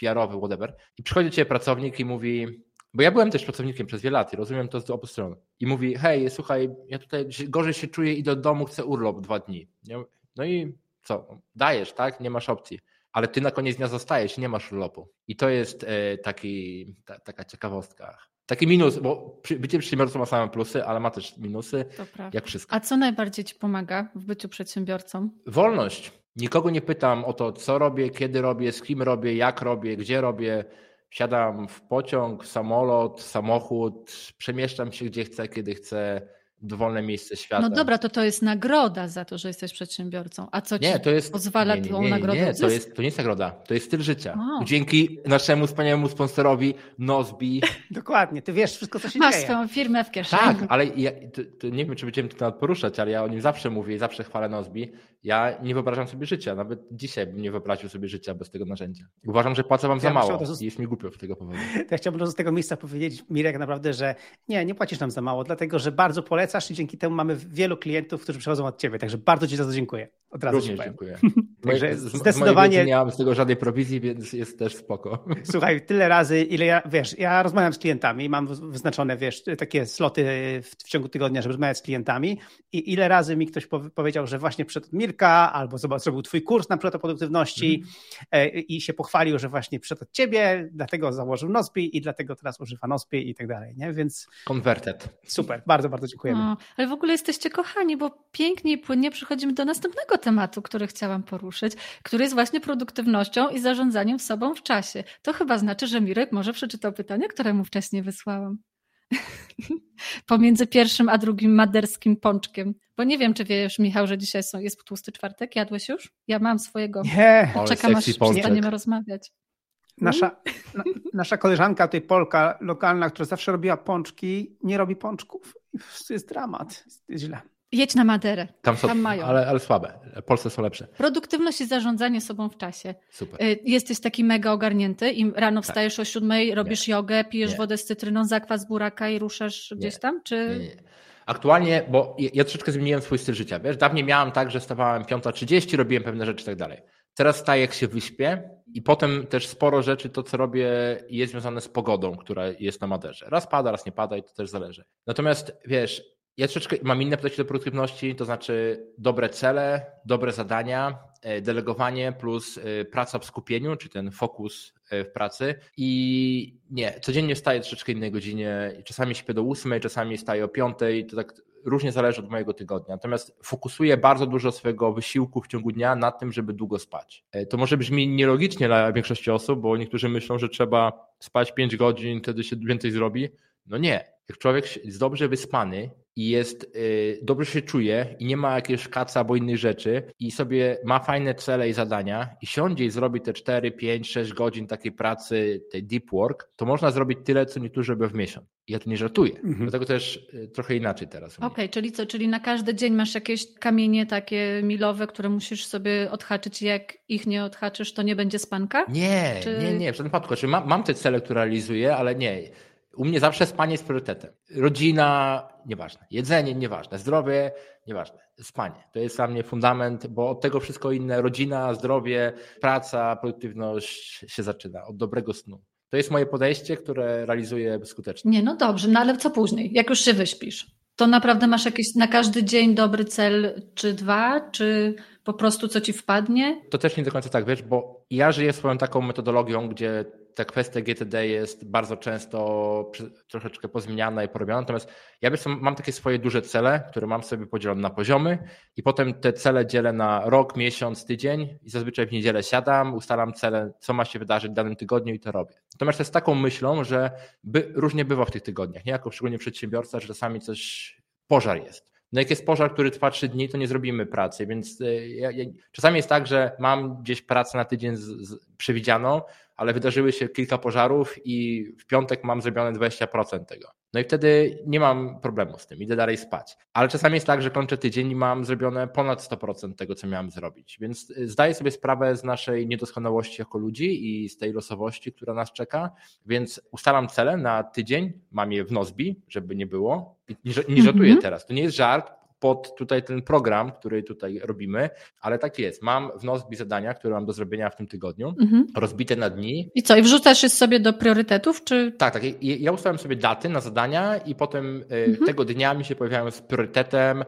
PR-owy, whatever, i przychodzi do ciebie pracownik i mówi, bo ja byłem też pracownikiem przez wiele lat i rozumiem to z obu stron. I mówi, hej, słuchaj, ja tutaj gorzej się czuję, idę do domu, chcę urlop dwa dni. No i co? Dajesz, tak? Nie masz opcji. Ale ty na koniec dnia zostajesz, nie masz urlopu. I to jest e, taki, ta, taka ciekawostka. Taki minus, bo bycie przedsiębiorcą ma same plusy, ale ma też minusy, jak wszystko. A co najbardziej ci pomaga w byciu przedsiębiorcą? Wolność. Nikogo nie pytam o to, co robię, kiedy robię, z kim robię, jak robię, gdzie robię Wsiadam w pociąg, samolot, samochód, przemieszczam się gdzie chcę, kiedy chcę, dowolne miejsce świata. No dobra, to to jest nagroda za to, że jesteś przedsiębiorcą. A co nie, ci to jest, pozwala nie, nie, tą nagrodę Nie, to, jest, to nie jest nagroda, to jest styl życia. Wow. Dzięki naszemu wspaniałemu sponsorowi Nozbi. Dokładnie, ty wiesz wszystko, co się Masz dzieje. Masz swoją firmę w kieszeni. Tak, ale ja, to, to nie wiem, czy będziemy to poruszać, ale ja o nim zawsze mówię i zawsze chwalę Nozbi. Ja nie wyobrażam sobie życia, nawet dzisiaj bym nie wyobraził sobie życia bez tego narzędzia. Uważam, że płacę wam ja za mało i jest mi głupio z tego powodu. To ja chciałbym z tego miejsca powiedzieć, Mirek, naprawdę, że nie, nie płacisz nam za mało, dlatego, że bardzo polecasz i dzięki temu mamy wielu klientów, którzy przychodzą od ciebie, także bardzo ci za to dziękuję. Od razu Również dziękuję. także zdecydowanie... nie mam z tego żadnej prowizji, więc jest też spoko. Słuchaj, tyle razy, ile ja, wiesz, ja rozmawiam z klientami, mam wyznaczone, wiesz, takie sloty w, w ciągu tygodnia, żeby rozmawiać z klientami i ile razy mi ktoś powiedział, że właśnie przed Mirka albo zrobił twój kurs na przykład o produktywności mm. i się pochwalił, że właśnie przed od ciebie, dlatego założył Nozbi i dlatego teraz używa Nozbi i tak dalej, nie? Więc... Converted. Super, bardzo, bardzo dziękujemy. O, ale w ogóle jesteście kochani, bo pięknie i płynnie przechodzimy do następnego tematu, który chciałam poruszyć, który jest właśnie produktywnością i zarządzaniem sobą w czasie. To chyba znaczy, że Mirek może przeczytał pytanie, które mu wcześniej wysłałam. Pomiędzy pierwszym a drugim maderskim pączkiem. Bo nie wiem, czy wiesz, Michał, że dzisiaj są, jest tłusty czwartek. Jadłeś już? Ja mam swojego. Nie. Czekam, aż przestaniemy rozmawiać. Nasza, na, nasza koleżanka, tutaj Polka lokalna, która zawsze robiła pączki, nie robi pączków. To jest dramat. Jest źle. Jedź na Maderę. Tam, są, Tam mają. Ale, ale słabe. Polsce są lepsze. Produktywność i zarządzanie sobą w czasie. Super. Y, jesteś taki mega ogarnięty i rano tak. wstajesz tak. o siódmej, robisz nie. jogę, pijesz nie. wodę z cytryną, zakwas buraka i ruszasz nie. gdzieś tam? Czy... Nie, Aktualnie, bo ja troszeczkę zmieniłem swój styl życia. Wiesz, dawniej miałem tak, że stawałem 5.30, robiłem pewne rzeczy i tak dalej. Teraz staję, jak się wyśpię i potem też sporo rzeczy, to co robię jest związane z pogodą, która jest na Maderze. Raz pada, raz nie pada i to też zależy. Natomiast wiesz, ja troszeczkę mam inne podejście do produktywności, to znaczy dobre cele, dobre zadania, e, delegowanie plus e, praca w skupieniu, czy ten fokus e, w pracy. I nie, codziennie wstaję troszeczkę innej godzinie, czasami śpię do ósmej, czasami wstaję o piątej, to tak różnie zależy od mojego tygodnia. Natomiast fokusuję bardzo dużo swojego wysiłku w ciągu dnia na tym, żeby długo spać. To może brzmi nielogicznie dla większości osób, bo niektórzy myślą, że trzeba spać 5 godzin, wtedy się więcej zrobi. No nie. Jak człowiek jest dobrze wyspany i jest, yy, dobrze się czuje i nie ma jakiegoś kaca albo innych rzeczy i sobie ma fajne cele i zadania i siądzie i zrobi te 4, 5, 6 godzin takiej pracy, tej deep work, to można zrobić tyle, co niektórzy robią w miesiąc. I ja tu nie żartuję. Mhm. Dlatego też yy, trochę inaczej teraz. Okej, okay, czyli co? Czyli na każdy dzień masz jakieś kamienie takie milowe, które musisz sobie odhaczyć. Jak ich nie odhaczysz, to nie będzie spanka? Nie, Czy... nie, nie, w żadnym wypadku. Znaczy, mam, mam te cele, które realizuję, ale nie u mnie zawsze spanie jest priorytetem. Rodzina, nieważne. Jedzenie, nieważne. Zdrowie, nieważne. Spanie. To jest dla mnie fundament, bo od tego wszystko inne, rodzina, zdrowie, praca, produktywność się zaczyna. Od dobrego snu. To jest moje podejście, które realizuję skutecznie. Nie, no dobrze, no ale co później? Jak już się wyśpisz? To naprawdę masz jakiś na każdy dzień dobry cel, czy dwa, czy po prostu co ci wpadnie? To też nie do końca tak, wiesz, bo ja żyję swoją taką metodologią, gdzie ta kwestia GTD jest bardzo często troszeczkę pozmieniana i porobiona. Natomiast ja mam takie swoje duże cele, które mam sobie podzielone na poziomy i potem te cele dzielę na rok, miesiąc, tydzień i zazwyczaj w niedzielę siadam, ustalam cele, co ma się wydarzyć w danym tygodniu i to robię. Natomiast to jest taką myślą, że by, różnie bywa w tych tygodniach, nie? Jako szczególnie przedsiębiorca, że czasami coś, pożar jest. No jak jest pożar, który trwa trzy dni, to nie zrobimy pracy, więc e, ja, ja, czasami jest tak, że mam gdzieś pracę na tydzień z, z, przewidzianą, ale wydarzyły się kilka pożarów i w piątek mam zrobione 20% tego. No i wtedy nie mam problemu z tym, idę dalej spać. Ale czasami jest tak, że kończę tydzień i mam zrobione ponad 100% tego, co miałem zrobić. Więc y, zdaję sobie sprawę z naszej niedoskonałości jako ludzi i z tej losowości, która nas czeka. Więc ustalam cele na tydzień, mam je w Nozbi, żeby nie było. Nie, nie żartuję mm -hmm. teraz, to nie jest żart, pod tutaj ten program, który tutaj robimy, ale tak jest. Mam w Nozbi zadania, które mam do zrobienia w tym tygodniu, mhm. rozbite na dni. I co, i wrzucasz je sobie do priorytetów, czy? Tak, tak. Ja ustawiam sobie daty na zadania i potem e, mhm. tego dnia mi się pojawiają z priorytetem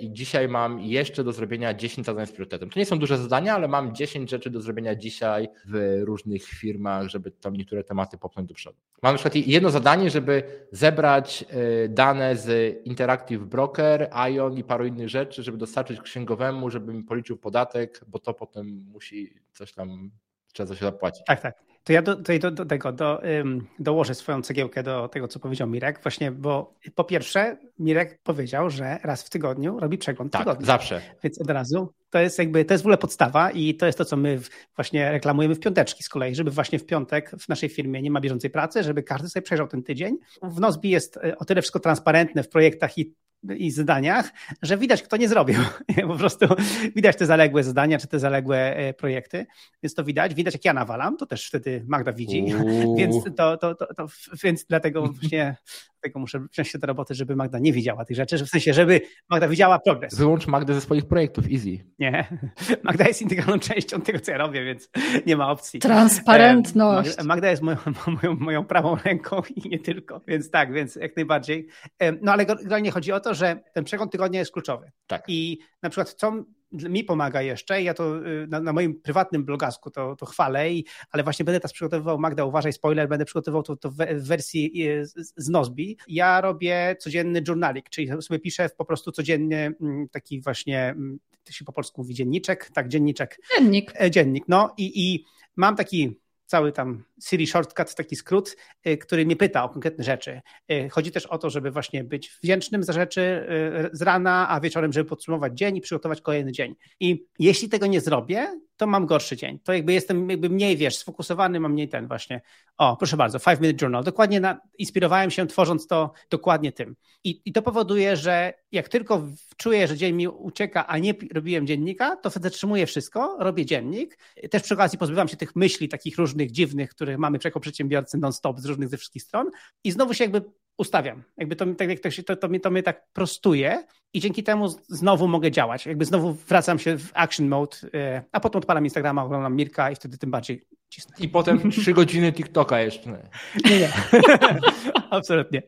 i dzisiaj mam jeszcze do zrobienia 10 zadań z priorytetem. To nie są duże zadania, ale mam 10 rzeczy do zrobienia dzisiaj w różnych firmach, żeby tam niektóre tematy popchnąć do przodu. Mam na przykład jedno zadanie, żeby zebrać e, dane z Interactive Broker, Ion i paru innych rzeczy, żeby dostarczyć księgowemu, żeby mi policzył podatek, bo to potem musi coś tam, trzeba coś zapłacić. Tak, tak. To ja do, do, do tego do, um, dołożę swoją cegiełkę do tego, co powiedział Mirek, właśnie, bo po pierwsze, Mirek powiedział, że raz w tygodniu robi przegląd tak, tygodnia. Zawsze. Więc od razu to jest jakby, to jest w ogóle podstawa i to jest to, co my właśnie reklamujemy w piąteczki z kolei, żeby właśnie w piątek w naszej firmie nie ma bieżącej pracy, żeby każdy sobie przejrzał ten tydzień. W Nozbi jest e, o tyle wszystko transparentne w projektach i i zadaniach, że widać, kto nie zrobił. po prostu widać te zaległe zadania, czy te zaległe e, projekty, więc to widać. Widać, jak ja nawalam, to też wtedy Magda widzi, więc, to, to, to, to, więc dlatego właśnie dlatego muszę wziąć się do roboty, żeby Magda nie widziała tych rzeczy, że w sensie, żeby Magda widziała progres. Wyłącz Magdę ze swoich projektów, easy. Nie, Magda jest integralną częścią tego, co ja robię, więc nie ma opcji. Transparentność. Magda jest moją, moją, moją prawą ręką i nie tylko, więc tak, więc jak najbardziej. No ale generalnie chodzi o to, że ten przegląd tygodnia jest kluczowy. Tak. I na przykład co mi pomaga jeszcze. Ja to y, na, na moim prywatnym blogasku to, to chwalę, i, ale właśnie będę teraz przygotowywał, Magda, uważaj, spoiler, będę przygotowywał to, to w wersji y, z, z Nozbi. Ja robię codzienny journalik, czyli sobie piszę po prostu codziennie mm, taki właśnie, mm, to się po polsku mówi dzienniczek, tak, dzienniczek. Dziennik. E, dziennik, no i, i mam taki cały tam Siri Shortcut, taki skrót, y, który mnie pyta o konkretne rzeczy. Y, chodzi też o to, żeby właśnie być wdzięcznym za rzeczy y, z rana, a wieczorem, żeby podsumować dzień i przygotować kolejny dzień. I jeśli tego nie zrobię, to mam gorszy dzień. To jakby jestem jakby mniej, wiesz, sfokusowany, mam mniej ten właśnie. O, proszę bardzo, Five Minute Journal. Dokładnie na, inspirowałem się tworząc to dokładnie tym. I, I to powoduje, że jak tylko czuję, że dzień mi ucieka, a nie robiłem dziennika, to zatrzymuję wszystko, robię dziennik. Też przy okazji pozbywam się tych myśli takich różnych dziwnych, których mamy jako przedsiębiorcy non-stop z różnych ze wszystkich stron i znowu się jakby ustawiam. Jakby to, tak jak to, to, to, mnie, to mnie tak prostuje i dzięki temu znowu mogę działać. Jakby znowu wracam się w action mode, e, a potem odpalam Instagrama, oglądam Mirka i wtedy tym bardziej cisnę. I potem trzy godziny TikToka jeszcze. Nie, nie. Absolutnie.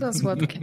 To słodkie.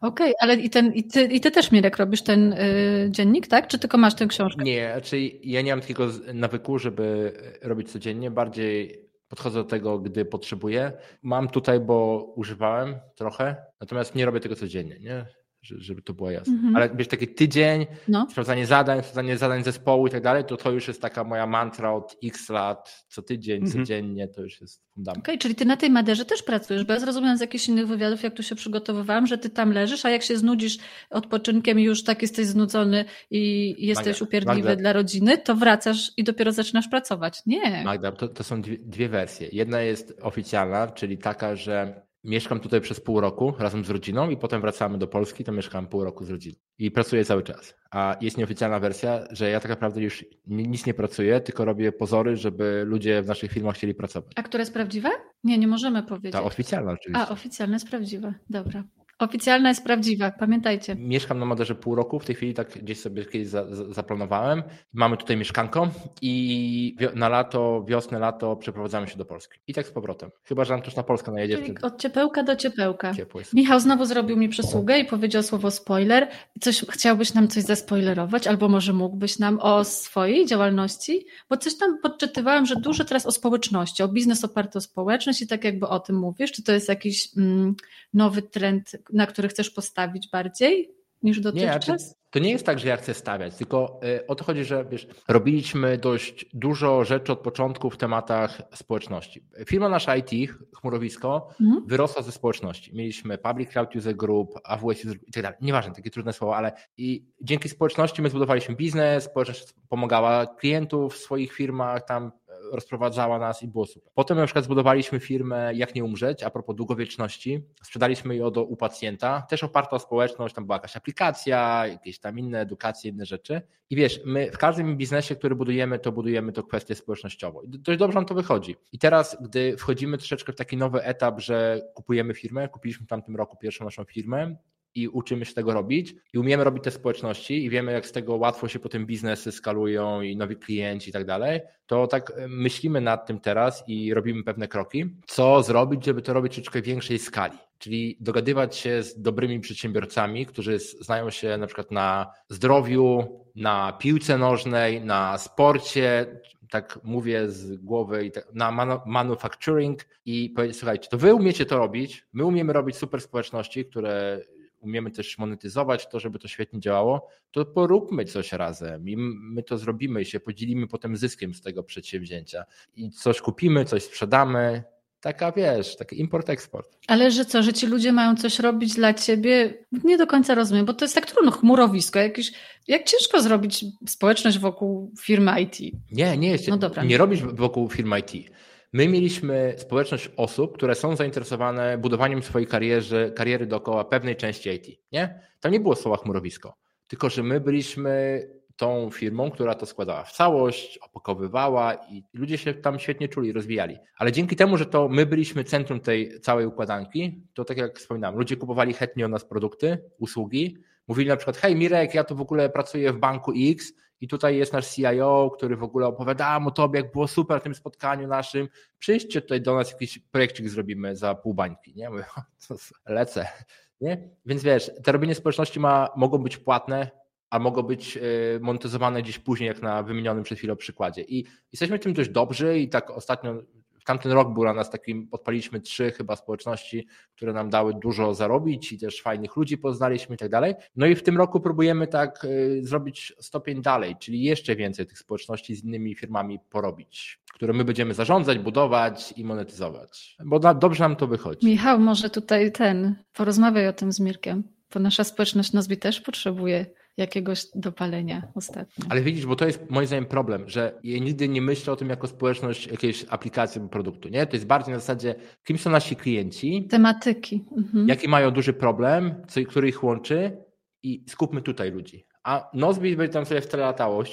Okej, okay, ale i, ten, i, ty, i ty też, Mirek, robisz ten y, dziennik, tak? Czy tylko masz tę książkę? Nie, znaczy ja nie mam takiego nawyku, żeby robić codziennie. Bardziej podchodzę do tego, gdy potrzebuję. Mam tutaj, bo używałem trochę, natomiast nie robię tego codziennie. Nie? Żeby to było jasne. Mhm. Ale wiesz, taki tydzień, no. sprawdzanie zadań, sprawdzanie zadań zespołu i tak dalej, to to już jest taka moja mantra od x lat, co tydzień, mhm. codziennie, to już jest fundament. Okej, okay, czyli ty na tej Maderze też pracujesz, bo ja zrozumiałam z jakichś innych wywiadów, jak tu się przygotowywałam, że ty tam leżysz, a jak się znudzisz odpoczynkiem i już tak jesteś znudzony i jesteś Magda, upierdliwy Magda. dla rodziny, to wracasz i dopiero zaczynasz pracować. Nie. Magda, to, to są dwie, dwie wersje. Jedna jest oficjalna, czyli taka, że Mieszkam tutaj przez pół roku razem z rodziną i potem wracamy do Polski, to mieszkam pół roku z rodziną. I pracuję cały czas. A jest nieoficjalna wersja, że ja tak naprawdę już nic nie pracuję, tylko robię pozory, żeby ludzie w naszych firmach chcieli pracować. A które jest prawdziwe? Nie, nie możemy powiedzieć. Ta oficjalna oczywiście. A, oficjalna jest prawdziwa. Dobra. Oficjalna jest prawdziwa, pamiętajcie. Mieszkam na Maderze pół roku, w tej chwili tak gdzieś sobie kiedyś za, za, zaplanowałem. Mamy tutaj mieszkanko i na lato, wiosnę, lato przeprowadzamy się do Polski. I tak z powrotem. Chyba, że nam też na Polskę najedzie. Czyli od ciepełka do ciepełka. Michał znowu zrobił mi przysługę i powiedział słowo spoiler. Coś, chciałbyś nam coś zaspoilerować, albo może mógłbyś nam o swojej działalności? Bo coś tam podczytywałam, że dużo teraz o społeczności, o biznes oparty o społeczność i tak jakby o tym mówisz. Czy to jest jakiś mm, nowy trend na który chcesz postawić bardziej niż dotychczas? Nie, to nie jest tak, że ja chcę stawiać, tylko y, o to chodzi, że wiesz, robiliśmy dość dużo rzeczy od początku w tematach społeczności. Firma nasza IT, chmurowisko, mhm. wyrosła ze społeczności. Mieliśmy Public Cloud User Group, AWS User Group i tak dalej. Nieważne, takie trudne słowa, ale i dzięki społeczności my zbudowaliśmy biznes, społeczność pomagała klientów w swoich firmach, tam rozprowadzała nas i było super. Potem na przykład zbudowaliśmy firmę Jak nie umrzeć, a propos długowieczności. Sprzedaliśmy ją do u pacjenta, też oparta o społeczność, tam była jakaś aplikacja, jakieś tam inne edukacje, inne rzeczy. I wiesz, my w każdym biznesie, który budujemy, to budujemy to kwestię społecznościową. I dość dobrze nam to wychodzi. I teraz, gdy wchodzimy troszeczkę w taki nowy etap, że kupujemy firmę, kupiliśmy w tamtym roku pierwszą naszą firmę i uczymy się tego robić i umiemy robić te społeczności i wiemy, jak z tego łatwo się potem biznesy skalują i nowi klienci i tak dalej, to tak e, myślimy nad tym teraz i robimy pewne kroki, co zrobić, żeby to robić troszeczkę większej skali. Czyli dogadywać się z dobrymi przedsiębiorcami, którzy znają się na przykład na zdrowiu, na piłce nożnej, na sporcie, tak mówię z głowy, na manufacturing i powiedzieć, słuchajcie, to wy umiecie to robić, my umiemy robić super społeczności, które umiemy też monetyzować to, żeby to świetnie działało, to poróbmy coś razem i my to zrobimy i się podzielimy potem zyskiem z tego przedsięwzięcia. I coś kupimy, coś sprzedamy, taka wiesz, taki import-eksport. Ale że co, że ci ludzie mają coś robić dla ciebie? Nie do końca rozumiem, bo to jest tak trudno, chmurowisko, jakieś, jak ciężko zrobić społeczność wokół firmy IT? Nie, nie jest. No dobra. Nie robisz wokół firmy IT. My mieliśmy społeczność osób, które są zainteresowane budowaniem swojej kariery, kariery dookoła pewnej części IT. Nie? Tam nie było słowa chmurowisko, tylko że my byliśmy tą firmą, która to składała w całość, opakowywała i ludzie się tam świetnie czuli, rozwijali. Ale dzięki temu, że to my byliśmy centrum tej całej układanki, to tak jak wspominałem, ludzie kupowali chętnie od nas produkty, usługi, mówili na przykład, hej Mirek, ja tu w ogóle pracuję w banku X i tutaj jest nasz CIO, który w ogóle opowiada o tobie, jak było super w tym spotkaniu naszym. Przyjdźcie tutaj do nas, jakiś projekcik zrobimy za pół bańki. Nie? Lecę. Nie? Więc wiesz, te robienie społeczności ma, mogą być płatne, a mogą być e, monetyzowane gdzieś później, jak na wymienionym przed chwilą przykładzie. I jesteśmy w tym dość dobrzy i tak ostatnio tamten rok był dla nas takim, odpaliśmy trzy chyba społeczności, które nam dały dużo zarobić i też fajnych ludzi poznaliśmy i tak dalej. No i w tym roku próbujemy tak y, zrobić stopień dalej, czyli jeszcze więcej tych społeczności z innymi firmami porobić, które my będziemy zarządzać, budować i monetyzować, bo dobrze nam to wychodzi. Michał, może tutaj ten, porozmawiaj o tym z Mirkiem, bo nasza społeczność Nozbi też potrzebuje jakiegoś dopalenia ostatnio. Ale widzisz, bo to jest moim zdaniem problem, że ja nigdy nie myślę o tym jako społeczność jakiejś aplikacji lub produktu. Nie? To jest bardziej na zasadzie, kim są nasi klienci. Tematyki. Mhm. Jaki mają duży problem, co, który ich łączy i skupmy tutaj ludzi. A Nozbit będzie tam sobie w tle latało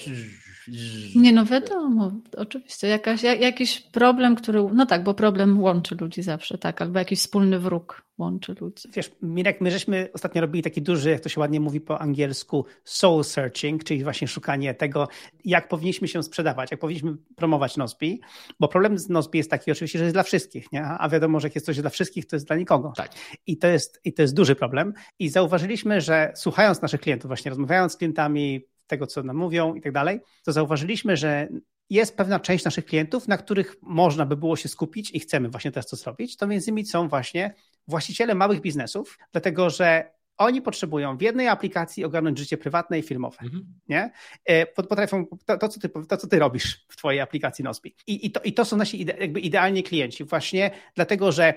Nie, no wiadomo, oczywiście. Jakaś, jakiś problem, który. No tak, bo problem łączy ludzi zawsze, tak, albo jakiś wspólny wróg łączy ludzi. Wiesz, Mirek, my żeśmy ostatnio robili taki duży, jak to się ładnie mówi po angielsku, soul searching, czyli właśnie szukanie tego, jak powinniśmy się sprzedawać, jak powinniśmy promować Nozbi, bo problem z Nozbi jest taki oczywiście, że jest dla wszystkich, nie? a wiadomo, że jak jest coś dla wszystkich, to jest dla nikogo. Tak. I to jest, i to jest duży problem. I zauważyliśmy, że słuchając naszych klientów, właśnie rozmawiając z klientami, tego, co nam mówią i tak dalej, to zauważyliśmy, że jest pewna część naszych klientów, na których można by było się skupić i chcemy właśnie teraz to zrobić. To między innymi są właśnie właściciele małych biznesów, dlatego że oni potrzebują w jednej aplikacji ogarnąć życie prywatne i filmowe. Mhm. Nie? E, potrafią to, to, co ty, to, co ty robisz w twojej aplikacji Nozbi. I, i, to, I to są nasi ide, jakby idealni klienci, właśnie dlatego, że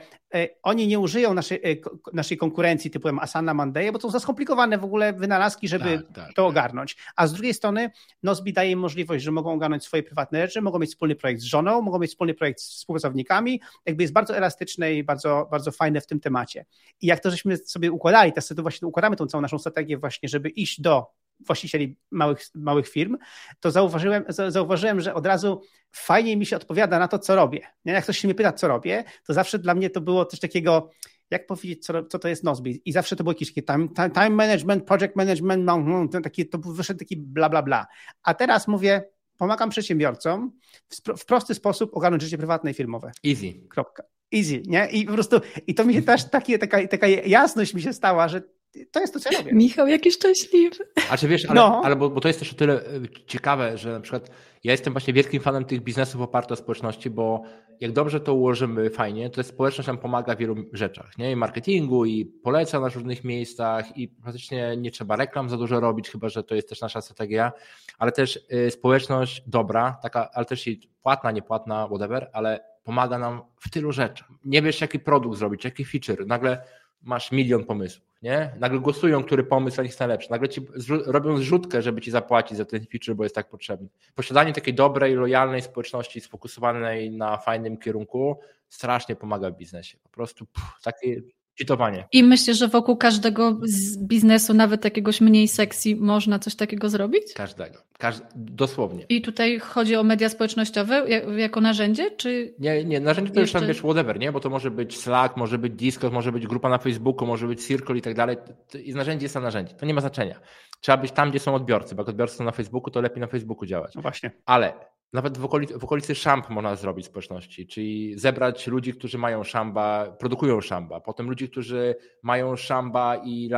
oni nie użyją naszej, e, naszej konkurencji typu Asana, Monday, bo to są za skomplikowane w ogóle wynalazki, żeby tak, tak, to tak. ogarnąć. A z drugiej strony Nozbi daje im możliwość, że mogą ogarnąć swoje prywatne rzeczy, mogą mieć wspólny projekt z żoną, mogą mieć wspólny projekt z współpracownikami, jakby jest bardzo elastyczne i bardzo, bardzo fajne w tym temacie. I jak to żeśmy sobie układali, to właśnie układamy tą całą naszą strategię właśnie, żeby iść do właścicieli małych, małych firm, to zauważyłem, zauważyłem, że od razu fajniej mi się odpowiada na to, co robię. Jak ktoś się mnie pyta, co robię, to zawsze dla mnie to było coś takiego, jak powiedzieć, co, co to jest Nozbi. I zawsze to było jakieś time, time management, project management, no, no, taki, to wyszedł taki bla, bla, bla. A teraz mówię, pomagam przedsiębiorcom w, w prosty sposób ogarnąć życie prywatne i firmowe. Easy. Kropka. Easy, nie? I po prostu, i to mi się też takie, taka, taka jasność mi się stała, że to jest to, co ja robię. Michał, jaki szczęśliwy. A czy wiesz, ale, no. ale bo, bo, to jest też o tyle e, ciekawe, że na przykład ja jestem właśnie wielkim fanem tych biznesów opartych o społeczności, bo jak dobrze to ułożymy fajnie, to społeczność nam pomaga w wielu rzeczach, nie? I marketingu, i poleca na różnych miejscach, i praktycznie nie trzeba reklam za dużo robić, chyba że to jest też nasza strategia, ale też y, społeczność dobra, taka, ale też i płatna, niepłatna, whatever, ale pomaga nam w tylu rzeczach. Nie wiesz, jaki produkt zrobić, jaki feature, nagle masz milion pomysłów nie? Nagle głosują, który pomysł dla nich jest najlepszy. Nagle ci robią zrzutkę, żeby ci zapłacić za ten feature, bo jest tak potrzebny. Posiadanie takiej dobrej, lojalnej społeczności sfokusowanej na fajnym kierunku strasznie pomaga w biznesie. Po prostu pff, takie Cheatowanie. I myślę, że wokół każdego biznesu, nawet jakiegoś mniej sexy, można coś takiego zrobić? Każdego. Każ dosłownie. I tutaj chodzi o media społecznościowe jako narzędzie, czy. Nie, nie, narzędzie to jeszcze... już tam wiesz, whatever, nie? Bo to może być Slack, może być Discord, może być grupa na Facebooku, może być Circle i tak dalej. I narzędzie jest na narzędzie. To nie ma znaczenia. Trzeba być tam, gdzie są odbiorcy, bo jak odbiorcy są na Facebooku, to lepiej na Facebooku działać. No właśnie. Ale nawet w okolicy, w okolicy szamb można zrobić społeczności, czyli zebrać ludzi, którzy mają szamba, produkują szamba, potem ludzi, którzy mają szamba i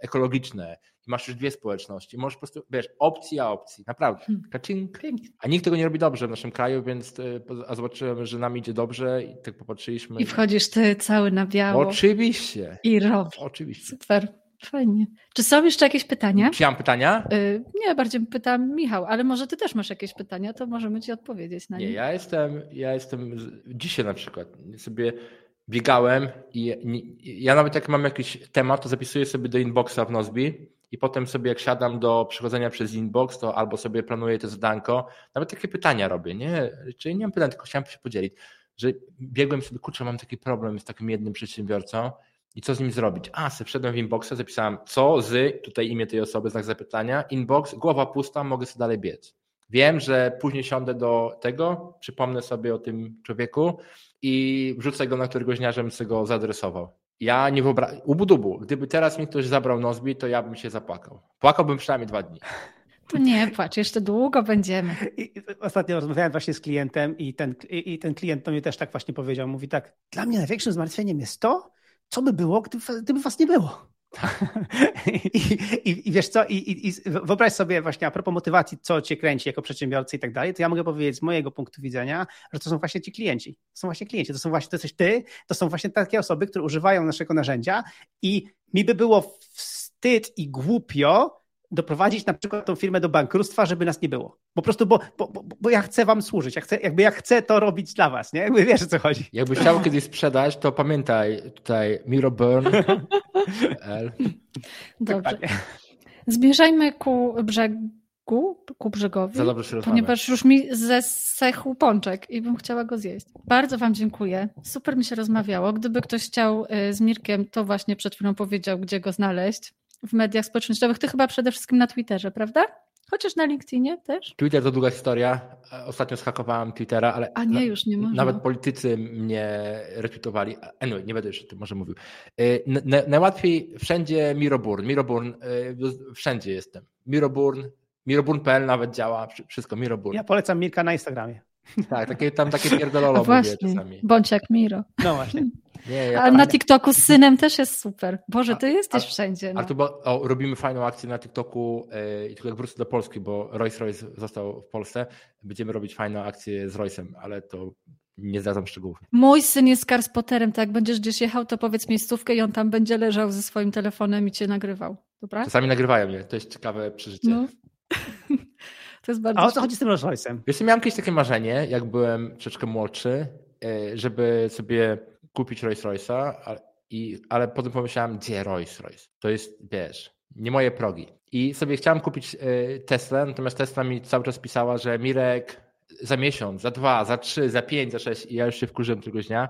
ekologiczne. I masz już dwie społeczności. Możesz po prostu, wiesz, opcja opcji, naprawdę. Hmm. Kaczink. A nikt tego nie robi dobrze w naszym kraju, więc e, a zobaczyłem, że nam idzie dobrze i tak popatrzyliśmy. I wchodzisz ty cały na biało. Oczywiście. I robisz. Oczywiście. Super. Fajnie. Czy są jeszcze jakieś pytania? Czy mam pytania? Yy, nie, bardziej pytam Michał, ale może ty też masz jakieś pytania, to możemy ci odpowiedzieć na nie. Nie, ja jestem, ja jestem dzisiaj na przykład sobie biegałem i ja nawet jak mam jakiś temat, to zapisuję sobie do inboxa w Nozbi i potem sobie jak siadam do przechodzenia przez inbox, to albo sobie planuję to zadanko, nawet takie pytania robię, nie? Czyli nie mam pytań, tylko chciałem się podzielić, że biegłem sobie, kurczę, mam taki problem z takim jednym przedsiębiorcą, i co z nim zrobić? A, sobie wszedłem w inboxa, zapisałem co z, tutaj imię tej osoby, znak zapytania, inbox, głowa pusta, mogę sobie dalej biec. Wiem, że później siądę do tego, przypomnę sobie o tym człowieku i wrzucę go na któregoś dnia, żebym sobie go zaadresował. Ja nie wyobrażam, ubudubu, gdyby teraz mi ktoś zabrał Nozbi, to ja bym się zapłakał. Płakałbym przynajmniej dwa dni. To nie płacz, jeszcze długo będziemy. I ostatnio rozmawiałem właśnie z klientem i ten, i ten klient to mnie też tak właśnie powiedział. Mówi tak, dla mnie największym zmartwieniem jest to, co by było, gdyby, gdyby was nie było? I, i, I, wiesz co, I, i, wyobraź sobie właśnie a propos motywacji, co cię kręci jako przedsiębiorcy i tak dalej, to ja mogę powiedzieć z mojego punktu widzenia, że to są właśnie ci klienci. To są właśnie klienci, to są właśnie, to jesteś ty, to są właśnie takie osoby, które używają naszego narzędzia i mi by było wstyd i głupio, doprowadzić na przykład tą firmę do bankructwa, żeby nas nie było. Po prostu, bo, bo, bo, bo ja chcę wam służyć, ja chcę, jakby ja chcę to robić dla was, nie? Jakby wiesz o co chodzi. Jakbyś chciał kiedyś sprzedać, to pamiętaj tutaj Miro Burn. Dobrze. Zmierzajmy ku brzegu, ku brzegowi, Za dobrze ponieważ już mi zesechł pączek i bym chciała go zjeść. Bardzo wam dziękuję. Super mi się rozmawiało. Gdyby ktoś chciał y, z Mirkiem, to właśnie przed chwilą powiedział, gdzie go znaleźć w mediach społecznościowych. Ty chyba przede wszystkim na Twitterze, prawda? Chociaż na LinkedInie też. Twitter to długa historia. Ostatnio schakowałem Twittera, ale. A nie, już nie można. Nawet politycy mnie retweetowali. Anyway, nie będę już o tym może mówił. Y, najłatwiej wszędzie Miroburn. Miroburn, y, wszędzie jestem. Miroburn, Miroburn.pl nawet działa, wszystko Miroburn. Ja polecam Mirka na Instagramie. Tak, takie, tam takie pierdololo mówię czasami. Bądź jak Miro. No właśnie. Nie, ja Ale na TikToku z synem też jest super. Boże, ty jesteś a, wszędzie. No. A tu bo, o, robimy fajną akcję na TikToku yy, i tylko jak wrócę do Polski, bo Rolls Royce został w Polsce, będziemy robić fajną akcję z Royce'em, ale to nie zdradzam szczegółów. Mój syn jest Karspoterem, tak jak będziesz gdzieś jechał, to powiedz miejscówkę i on tam będzie leżał ze swoim telefonem i cię nagrywał. Dobra? Czasami nagrywają mnie, to jest ciekawe przeżycie. No. To jest bardzo A o co chodzi z tym Rolls Royce'em? Wiesz, miałem kiedyś takie marzenie, jak byłem troszeczkę młodszy, e, żeby sobie kupić Rolls Royce'a, i, ale potem pomyślałem, gdzie Rolls Royce? To jest, wiesz, nie moje progi. I sobie chciałem kupić e, Tesla, natomiast Tesla mi cały czas pisała, że Mirek za miesiąc, za dwa, za trzy, za pięć, za sześć i ja już się wkurzyłem któregoś dnia.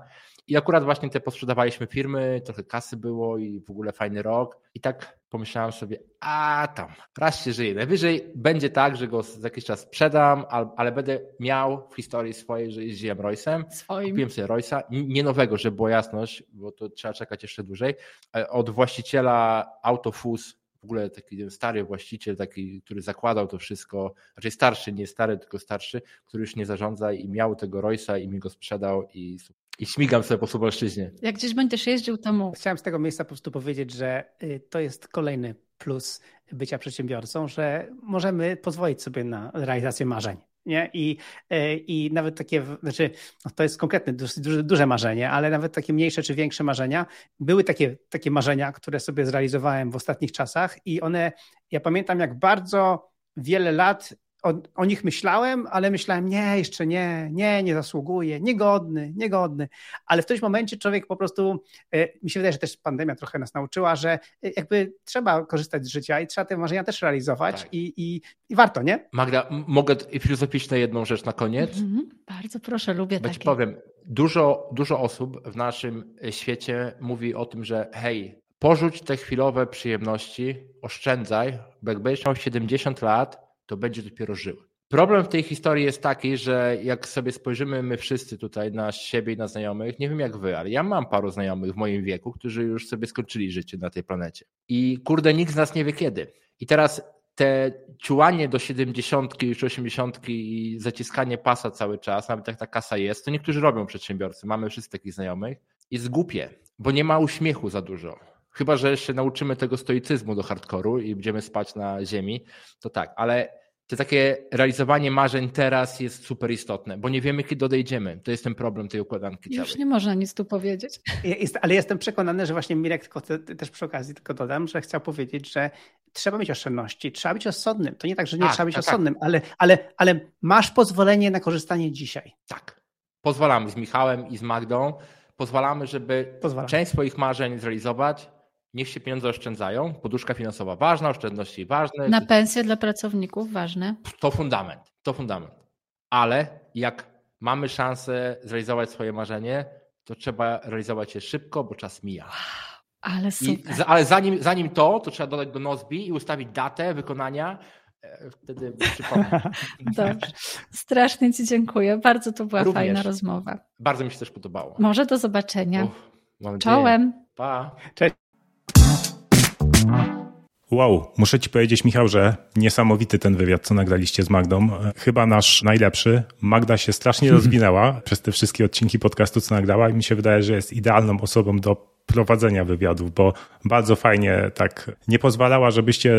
I akurat właśnie te posprzedawaliśmy firmy, trochę kasy było i w ogóle fajny rok. I tak pomyślałem sobie, a tam, raz się żyje. Najwyżej będzie tak, że go za jakiś czas sprzedam, ale będę miał w historii swojej, że jeździłem Royce'em. Swoim. Kupiłem sobie Royce'a, nie nowego, żeby była jasność, bo to trzeba czekać jeszcze dłużej. E, od właściciela Autofus w ogóle taki stary właściciel, taki, który zakładał to wszystko, raczej starszy, nie stary, tylko starszy, który już nie zarządza i miał tego Royce'a i mi go sprzedał i i śmigam sobie po Suwalszczyźnie. Jak gdzieś będziesz jeździł, to mów. Chciałem z tego miejsca po prostu powiedzieć, że y, to jest kolejny plus bycia przedsiębiorcą, że możemy pozwolić sobie na realizację marzeń. Nie? I, y, I nawet takie, znaczy, no to jest konkretne, duże, duże marzenie, ale nawet takie mniejsze czy większe marzenia. Były takie, takie marzenia, które sobie zrealizowałem w ostatnich czasach, i one, ja pamiętam, jak bardzo wiele lat o, o, nich myślałem, ale myślałem, nie, jeszcze nie, nie, nie zasługuje, niegodny, niegodny. Ale w którymś momencie człowiek po prostu, e, mi się wydaje, że też pandemia trochę nas nauczyła, że e, jakby trzeba korzystać z życia i trzeba te marzenia też realizować tak. i, i, i, warto, nie? Magda, mogę filozoficzne jedną rzecz na koniec? Mhm, bardzo proszę, lubię Bo takie. powiem, dużo, dużo osób w naszym świecie mówi o tym, że hej, porzuć te chwilowe przyjemności, oszczędzaj, bo jak będziesz miał 70 lat, to będzie dopiero żył. Problem w tej historii jest taki, że jak sobie spojrzymy my wszyscy tutaj na siebie i na znajomych, nie wiem jak wy, ale ja mam paru znajomych w moim wieku, którzy już sobie skończyli życie na tej planecie. I kurde, nikt z nas nie wie kiedy. I teraz te ciułanie do 70 już 80 i zaciskanie pasa cały czas, nawet jak ta kasa jest, to niektórzy robią przedsiębiorcy, mamy wszyscy takich znajomych, jest głupie, bo nie ma uśmiechu za dużo. Chyba, że jeszcze nauczymy tego stoicyzmu do hardkoru i będziemy spać na ziemi, to tak, ale to takie realizowanie marzeń teraz jest super istotne, bo nie wiemy, kiedy odejdziemy. To jest ten problem tej układanki Już nie można nic tu powiedzieć. Jest, ale jestem przekonany, że właśnie Mirek, tylko te, też przy okazji tylko dodam, że chciał powiedzieć, że trzeba mieć oszczędności, trzeba być rozsądnym. To nie tak, że nie tak, trzeba być tak, rozsądnym, tak. Ale, ale, ale masz pozwolenie na korzystanie dzisiaj. Tak. Pozwalamy z Michałem i z Magdą. Pozwalamy, żeby Pozwalamy. część swoich marzeń zrealizować, Niech się pieniądze oszczędzają. Poduszka finansowa ważna, oszczędności ważne. Na pensję dla pracowników ważne. To fundament, to fundament. Ale jak mamy szansę zrealizować swoje marzenie, to trzeba realizować je szybko, bo czas mija. Ale super. I, ale zanim, zanim to, to trzeba dodać do Nozbi i ustawić datę wykonania. E, wtedy przypomnę. Dobrze. Strasznie Ci dziękuję. Bardzo to była Również. fajna rozmowa. Bardzo mi się też podobało. Może do zobaczenia. Uf, Czołem. Pa. Cześć. Wow, muszę ci powiedzieć, Michał, że niesamowity ten wywiad, co nagraliście z Magdą. Chyba nasz najlepszy. Magda się strasznie rozwinęła przez te wszystkie odcinki podcastu, co nagrała i mi się wydaje, że jest idealną osobą do prowadzenia wywiadów, bo bardzo fajnie tak nie pozwalała, żebyście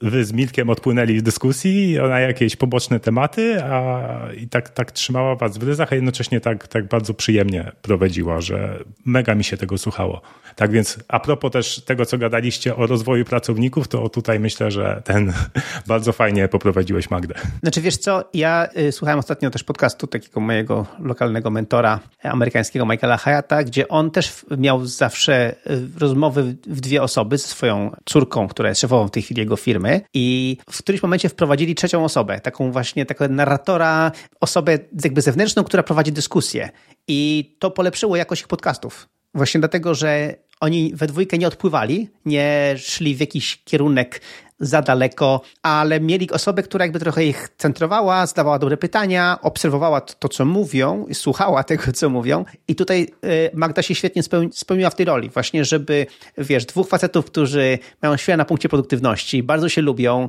wy z Milkiem odpłynęli w dyskusji na jakieś poboczne tematy, a i tak, tak trzymała was w ryzach, a jednocześnie tak, tak bardzo przyjemnie prowadziła, że mega mi się tego słuchało. Tak więc a propos też tego, co gadaliście o rozwoju pracowników, to tutaj myślę, że ten bardzo fajnie poprowadziłeś Magdę. Znaczy wiesz co, ja y, słuchałem ostatnio też podcastu takiego mojego lokalnego mentora amerykańskiego Michaela Hayata, gdzie on też miał zawsze y, rozmowy w dwie osoby ze swoją córką, która jest szefową w tej chwili jego firmy i w którymś momencie wprowadzili trzecią osobę, taką właśnie taką narratora, osobę jakby zewnętrzną, która prowadzi dyskusję i to polepszyło jakość ich podcastów. Właśnie dlatego, że oni we dwójkę nie odpływali, nie szli w jakiś kierunek za daleko, ale mieli osobę, która jakby trochę ich centrowała, zadawała dobre pytania, obserwowała to, to co mówią, słuchała tego, co mówią. I tutaj y, Magda się świetnie spełniła w tej roli, właśnie żeby, wiesz, dwóch facetów, którzy mają świetne na punkcie produktywności, bardzo się lubią,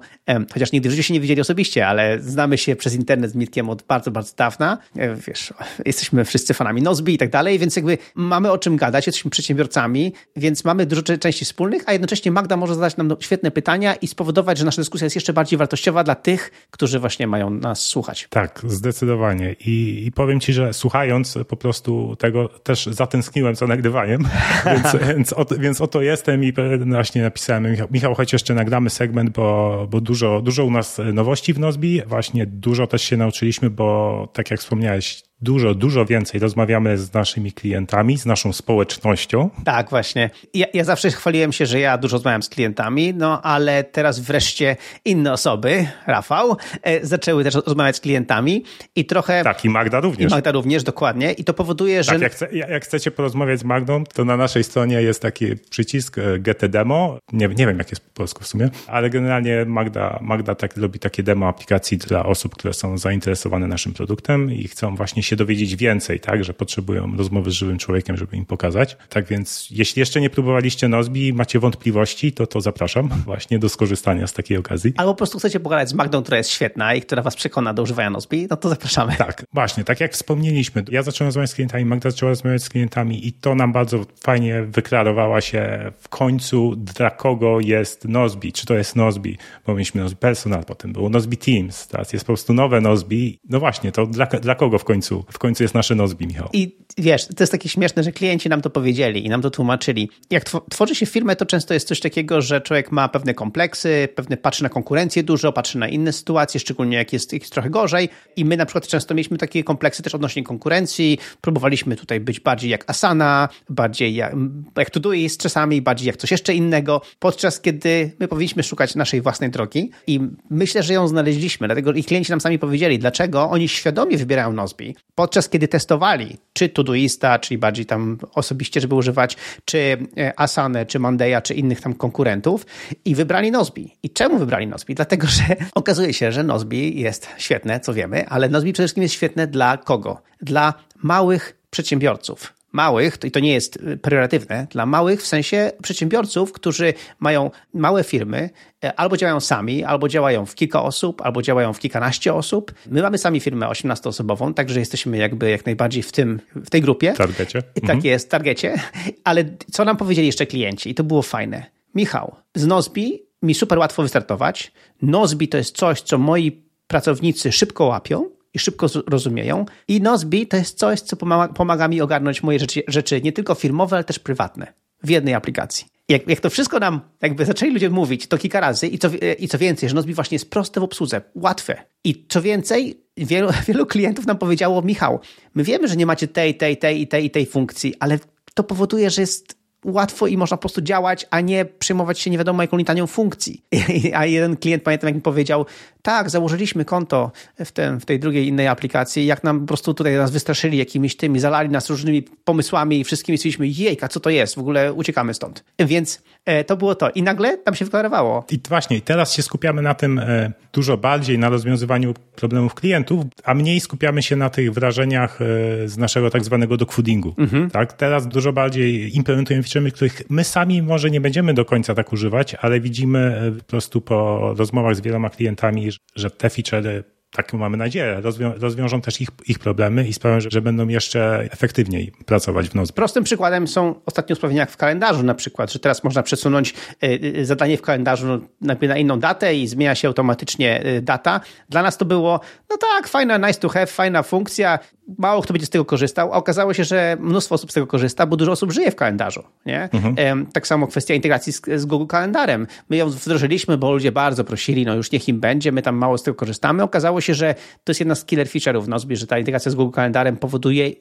chociaż nigdy w życiu się nie widzieli osobiście, ale znamy się przez internet z Mirkiem od bardzo, bardzo dawna, e, wiesz, jesteśmy wszyscy fanami Nozbi i tak dalej, więc jakby mamy o czym gadać, jesteśmy przedsiębiorcami, więc mamy dużo części wspólnych, a jednocześnie Magda może zadać nam świetne pytania i spowodować, że nasza dyskusja jest jeszcze bardziej wartościowa dla tych, którzy właśnie mają nas słuchać. Tak, zdecydowanie. I, i powiem ci, że słuchając po prostu tego też zatęskniłem za nagrywaniem, więc, więc, o, więc oto jestem i właśnie napisałem, Michał, Michał choć jeszcze nagramy segment, bo, bo dużo, dużo u nas nowości w Nozbi, właśnie dużo też się nauczyliśmy, bo tak jak wspomniałeś, dużo, dużo więcej rozmawiamy z naszymi klientami, z naszą społecznością. Tak, właśnie. Ja, ja zawsze chwaliłem się, że ja dużo rozmawiam z klientami, no ale teraz wreszcie inne osoby, Rafał, e, zaczęły też rozmawiać z klientami i trochę... Tak, i Magda również. I Magda również, dokładnie. I to powoduje, że... Tak, jak, chce, jak chcecie porozmawiać z Magdą, to na naszej stronie jest taki przycisk e, Get Demo. Nie, nie wiem, jak jest po polsku w sumie, ale generalnie Magda, Magda tak, robi takie demo aplikacji dla osób, które są zainteresowane naszym produktem i chcą właśnie się dowiedzieć więcej, tak, że potrzebują rozmowy z żywym człowiekiem, żeby im pokazać. Tak więc, jeśli jeszcze nie próbowaliście Nozbi i macie wątpliwości, to to zapraszam właśnie do skorzystania z takiej okazji. Albo po prostu chcecie pogadać z Magdą, która jest świetna i która was przekona do używania Nozbi, no to zapraszamy. Tak, właśnie, tak jak wspomnieliśmy, ja zacząłem rozmawiać z klientami, Magda zaczęła rozmawiać z klientami i to nam bardzo fajnie wyklarowała się w końcu, dla kogo jest Nozbi, czy to jest Nozbi, bo mieliśmy Nozbi Personal, potem było Nozbi Teams, teraz jest po prostu nowe Nozbi. No właśnie, to dla, dla kogo w końcu w końcu jest nasze Nozbi, Michał. I wiesz, to jest takie śmieszne, że klienci nam to powiedzieli i nam to tłumaczyli. Jak tworzy się firmę, to często jest coś takiego, że człowiek ma pewne kompleksy, pewne patrzy na konkurencję dużo, patrzy na inne sytuacje, szczególnie jak jest, jest trochę gorzej. I my na przykład często mieliśmy takie kompleksy też odnośnie konkurencji. Próbowaliśmy tutaj być bardziej jak Asana, bardziej jak, jak Todoist czasami, bardziej jak coś jeszcze innego, podczas kiedy my powinniśmy szukać naszej własnej drogi i myślę, że ją znaleźliśmy. Dlatego i klienci nam sami powiedzieli, dlaczego oni świadomie wybierają Nozbi, podczas kiedy testowali, czy Todoista, czyli bardziej tam osobiście, żeby używać, czy e, Asane, czy Mondeya, czy innych tam konkurentów i wybrali Nozbi. I czemu wybrali Nozbi? Dlatego, że okazuje się, że Nozbi jest świetne, co wiemy, ale Nozbi przede wszystkim jest świetne dla kogo? Dla małych przedsiębiorców małych, i to nie jest y, priorytetywne, dla małych w sensie przedsiębiorców, którzy mają małe firmy, e, albo działają sami, albo działają w kilka osób, albo działają w kilkanaście osób. My mamy sami firmę 18-osobową, także jesteśmy jakby jak najbardziej w, tym, w tej grupie. Targecie. Tak mhm. jest, targecie. Ale co nam powiedzieli jeszcze klienci, i to było fajne. Michał, z Nozbi mi super łatwo wystartować. Nozbi to jest coś, co moi pracownicy szybko łapią, i szybko rozumieją. I Nozbi to jest coś, co pomaga, pomaga mi ogarnąć moje rzeczy, rzeczy nie tylko firmowe, ale też prywatne w jednej aplikacji. Jak, jak to wszystko nam jakby zaczęli ludzie mówić to kilka razy i co, i co więcej, że Nozbi właśnie jest proste w obsłudze, łatwe. I co więcej, wielu, wielu klientów nam powiedziało, Michał, my wiemy, że nie macie tej, tej, tej i tej i tej funkcji, ale to powoduje, że jest łatwo i można po prostu działać, a nie przejmować się nie wiadomo jaką litanią funkcji. A jeden klient, pamiętam, jak mi powiedział, tak, założyliśmy konto w, w tej drugiej innej aplikacji, jak nam po prostu tutaj nas wystraszyli jakimiś tymi, zalali nas różnymi pomysłami i wszystkimi stwierdziliśmy, jejka, co to jest, w ogóle uciekamy stąd. Więc e, to było to. I nagle tam się wyklarowało. I właśnie, teraz się skupiamy na tym e, dużo bardziej, na rozwiązywaniu problemów klientów, a mniej skupiamy się na tych wrażeniach e, z naszego tak zwanego dogfoodingu. Mhm. Tak? Teraz dużo bardziej implementujemy featuremy, których my sami może nie będziemy do końca tak używać, ale widzimy po prostu po rozmowach z wieloma klientami, że te featurey taką mamy nadzieję, rozwią rozwiążą też ich, ich problemy i sprawią, że, że będą jeszcze efektywniej pracować w nocy. Prostym przykładem są ostatnie usprawnienia jak w kalendarzu na przykład, że teraz można przesunąć y, y, zadanie w kalendarzu na, na inną datę i zmienia się automatycznie y, data. Dla nas to było, no tak, fajna, nice to have, fajna funkcja, mało kto będzie z tego korzystał, a okazało się, że mnóstwo osób z tego korzysta, bo dużo osób żyje w kalendarzu. Nie? Mhm. Tak samo kwestia integracji z, z, Google Kalendarem. My ją wdrożyliśmy, bo ludzie bardzo prosili, no już niech im będzie, my tam mało z tego korzystamy. Okazało się, się, że to jest jedna z killer feature'ów Nozbi, że ta integracja z Google Kalendarem powoduje,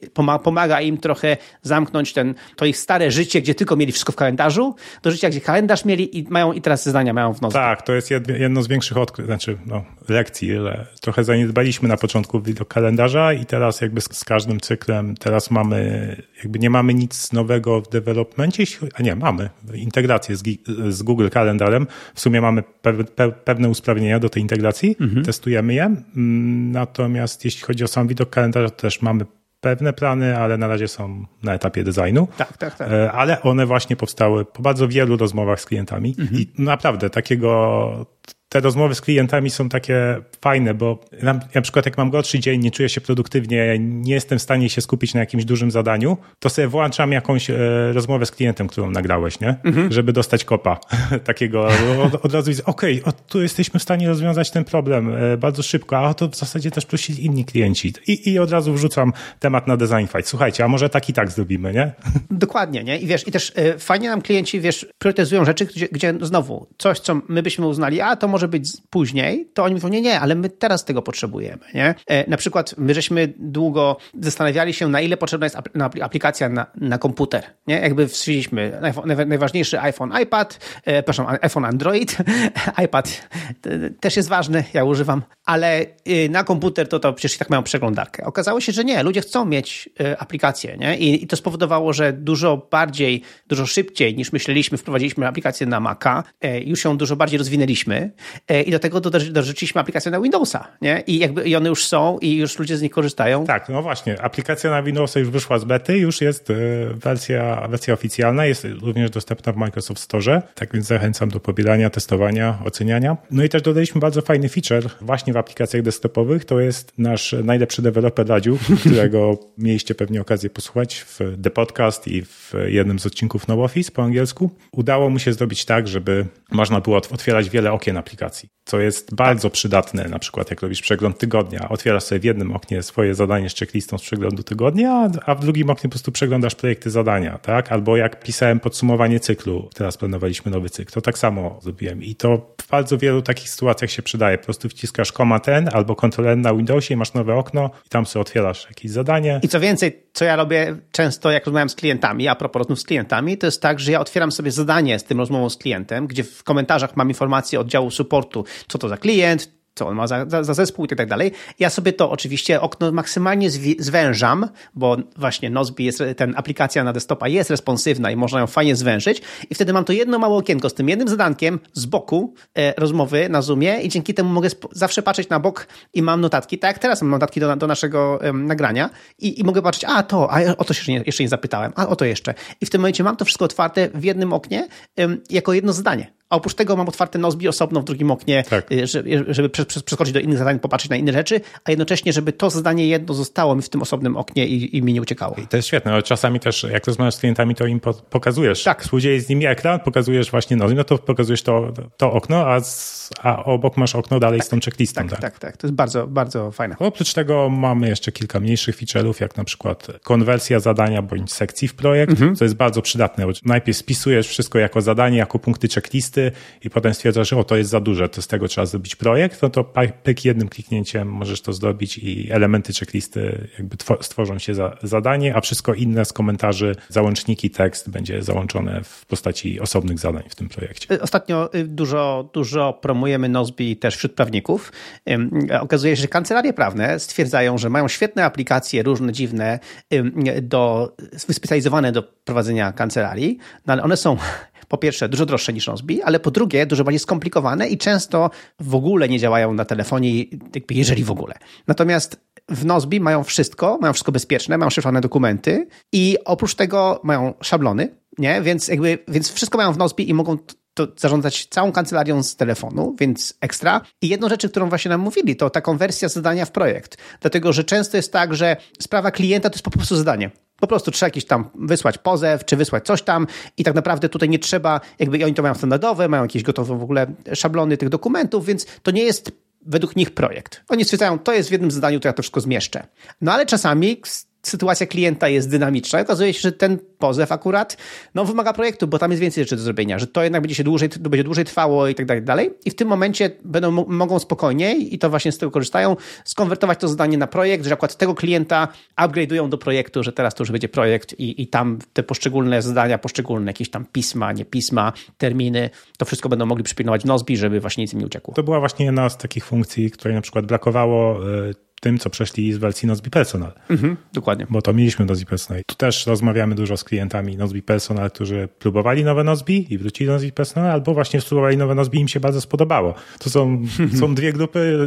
pomaga im trochę zamknąć ten, to ich stare życie, gdzie tylko mieli wszystko w kalendarzu, do życia, gdzie kalendarz mieli i mają i teraz zdania mają w Nozbi. Tak, to jest jedno z większych odkryć, znaczy no, lekcji, ale trochę zaniedbaliśmy na początku widok kalendarza i teraz jakby z, z każdym cyklem teraz mamy, jakby nie mamy nic nowego w developmencie, a nie, mamy integrację z, z Google Kalendarem. W sumie mamy pe, pe, pewne usprawnienia do tej integracji, mhm. testujemy je. Natomiast jeśli chodzi o sam widok kalendarza, to też mamy pewne plany, ale na razie są na etapie designu. Tak, tak, tak. E, ale one właśnie powstały po bardzo wielu rozmowach z klientami mhm. i naprawdę takiego te rozmowy z klientami są takie fajne, bo na, na, przykład jak mam gorszy dzień, nie czuję się produktywnie, nie jestem w stanie się skupić na jakimś dużym zadaniu, to sobie włączam jakąś e, rozmowę z klientem, którą nagrałeś, nie? Mhm. Żeby dostać kopa takiego. Od, od razu widzę, okej, okay, tu jesteśmy w stanie rozwiązać ten problem e, bardzo szybko, a to w zasadzie też prosili inni klienci. I, I od razu wrzucam temat na design fight. Słuchajcie, a może tak i tak zrobimy, nie? Dokładnie, nie? I wiesz, i też e, fajnie nam klienci, wiesz, priorytetyzują rzeczy, gdzie, gdzie znowu coś, co my byśmy uznali, a to może może być później, to oni mówią, nie, nie, ale my teraz tego potrzebujemy, nie? E, na przykład my żeśmy długo zastanawiali się, na ile potrzebna jest aplikacja na, na komputer, nie? Jakby wstrzeliśmy najważniejszy iPhone, iPad, e, przepraszam, iPhone, Android, iPad też jest ważny, ja używam, ale y, na komputer to to przecież i tak mają przeglądarkę. Okazało się, że nie, ludzie chcą mieć y, aplikację, nie? I, I to spowodowało, że dużo bardziej, dużo szybciej niż myśleliśmy, wprowadziliśmy aplikację na Maca, e, już ją dużo bardziej rozwinęliśmy E, i do tego dorzuciliśmy aplikację na Windowsa, nie? I jakby i one już są i już ludzie z nich korzystają. Tak, no właśnie. Aplikacja na Windowsa już wyszła z bety, już jest e, wersja, wersja oficjalna, jest również dostępna w Microsoft Store, tak więc zachęcam do pobierania, testowania, oceniania. No i też dodaliśmy bardzo fajny feature właśnie w aplikacjach desktopowych, to jest nasz najlepszy deweloper Radziu, którego mieliście pewnie okazję posłuchać w The Podcast i w jednym z odcinków No Office po angielsku. Udało mu się zrobić tak, żeby można było otwierać wiele okien aplikacji aplikacji, co jest bardzo przydatne, na przykład jak robisz przegląd tygodnia, otwierasz sobie w jednym oknie swoje zadanie z checklistą z przeglądu tygodnia, a w drugim oknie po prostu przeglądasz projekty zadania, tak? Albo jak pisałem podsumowanie cyklu, teraz planowaliśmy nowy cykl, to tak samo zrobiłem i to w bardzo wielu takich sytuacjach się przydaje. Po prostu wciskasz Command ten albo Ctrl N na Windowsie i masz nowe okno i tam sobie otwierasz jakieś zadanie. I co więcej, co ja robię często, jak rozmawiam z klientami, a propos rozmów z klientami, to jest tak, że ja otwieram sobie zadanie z tym rozmową z klientem, gdzie w komentarzach mam informację oddziału supportu, co to za klient, co on ma za, za, za zespół i tak dalej. Ja sobie to oczywiście okno maksymalnie zwężam, bo właśnie Nozbi jest, ten aplikacja na desktopa jest responsywna i można ją fajnie zwężyć i wtedy mam to jedno małe okienko z tym jednym zadankiem z boku e, rozmowy na Zoomie i dzięki temu mogę zawsze patrzeć na bok i mam notatki, tak jak teraz mam notatki do, do naszego nagrania i, i mogę patrzeć, a to, a o to się nie, jeszcze nie zapytałem, a o to jeszcze. I w tym momencie mam to wszystko otwarte w jednym oknie jako jedno zdanie. A oprócz tego mam otwarte Nozbi osobno w drugim oknie, tak. Y, żeby, żeby przeskoczyć do innych zadań, popatrzeć na inne rzeczy, a jednocześnie, żeby to zadanie jedno zostało mi w tym osobnym oknie i, i mi nie uciekało. I to jest świetne, ale czasami też jak rozmawiasz z klientami, to im pokazujesz. Tak. Współdzieje z nimi ekran, pokazujesz właśnie Nozbi, no to pokazujesz to, to okno, a, z, a obok masz okno dalej tak. z tą checklistą. Tak, tak, tak, tak. To jest bardzo, bardzo fajne. Oprócz tego mamy jeszcze kilka mniejszych feature'ów, jak na przykład konwersja zadania bądź sekcji w projekt, mhm. co jest bardzo przydatne. Najpierw spisujesz wszystko jako zadanie, jako punkty checklisty i potem stwierdzasz, że o, to jest za duże, to z tego trzeba zrobić projekt, no to pyk jednym kliknięciem możesz to zrobić i elementy checklisty jakby stworzą się za zadanie, a wszystko inne z komentarzy, załączniki, tekst będzie załączone w postaci osobnych zadań w tym projekcie. Ostatnio y, dużo, dużo promujemy Nozbi też wśród prawników. Okazuje się, że kancelarie prawne stwierdzają, że mają świetne aplikacje, różne dziwne, do, wyspecjalizowane do prowadzenia kancelarii, no ale one są po pierwsze dużo droższe niż Nozbi, ale po drugie dużo bardziej skomplikowane i często w ogóle nie działają na telefonie, jeżeli w ogóle. Natomiast w Nozbi mają wszystko, mają wszystko bezpieczne, mają szyfrowane dokumenty i oprócz tego mają szablony, nie? Więc jakby, więc wszystko mają w Nozbi i mogą to zarządzać całą kancelarią z telefonu, więc ekstra. I jedną rzecz, którą właśnie nam mówili, to ta konwersja zadania w projekt. Dlatego, że często jest tak, że sprawa klienta to jest po prostu zadanie. Po prostu trzeba jakiś tam wysłać pozew, czy wysłać coś tam i tak naprawdę tutaj nie trzeba, jakby oni to mają standardowe, mają jakieś gotowe w ogóle szablony tych dokumentów, więc to nie jest według nich projekt. Oni stwierdzają, to jest w jednym zadaniu, to ja to wszystko zmieszczę. No ale czasami sytuacja klienta jest dynamiczna. Okazuje się, że ten pozew akurat no, wymaga projektu, bo tam jest więcej rzeczy do zrobienia, że to jednak będzie się dłużej, będzie dłużej trwało i tak dalej. I w tym momencie będą, mogą spokojniej, i to właśnie z tego korzystają, skonwertować to zadanie na projekt, że akurat tego klienta upgrade'ują do projektu, że teraz to już będzie projekt i, i tam te poszczególne zadania, poszczególne jakieś tam pisma, nie pisma, terminy, to wszystko będą mogli przypilnować Nozbi, żeby właśnie nic im nie uciekło. To była właśnie jedna z takich funkcji, której na przykład brakowało y, tym, co przeszli z wersji Nozbi Personal. Mhm, dokładnie. Bo to mieliśmy Nozbi Personal. Tu też rozmawiamy dużo z klientami Nozbi Personal, którzy próbowali nowe Nozbi i wrócili do Nozbi Personal, albo właśnie spróbowali nowe Nozbi i im się bardzo spodobało. To są, są dwie grupy,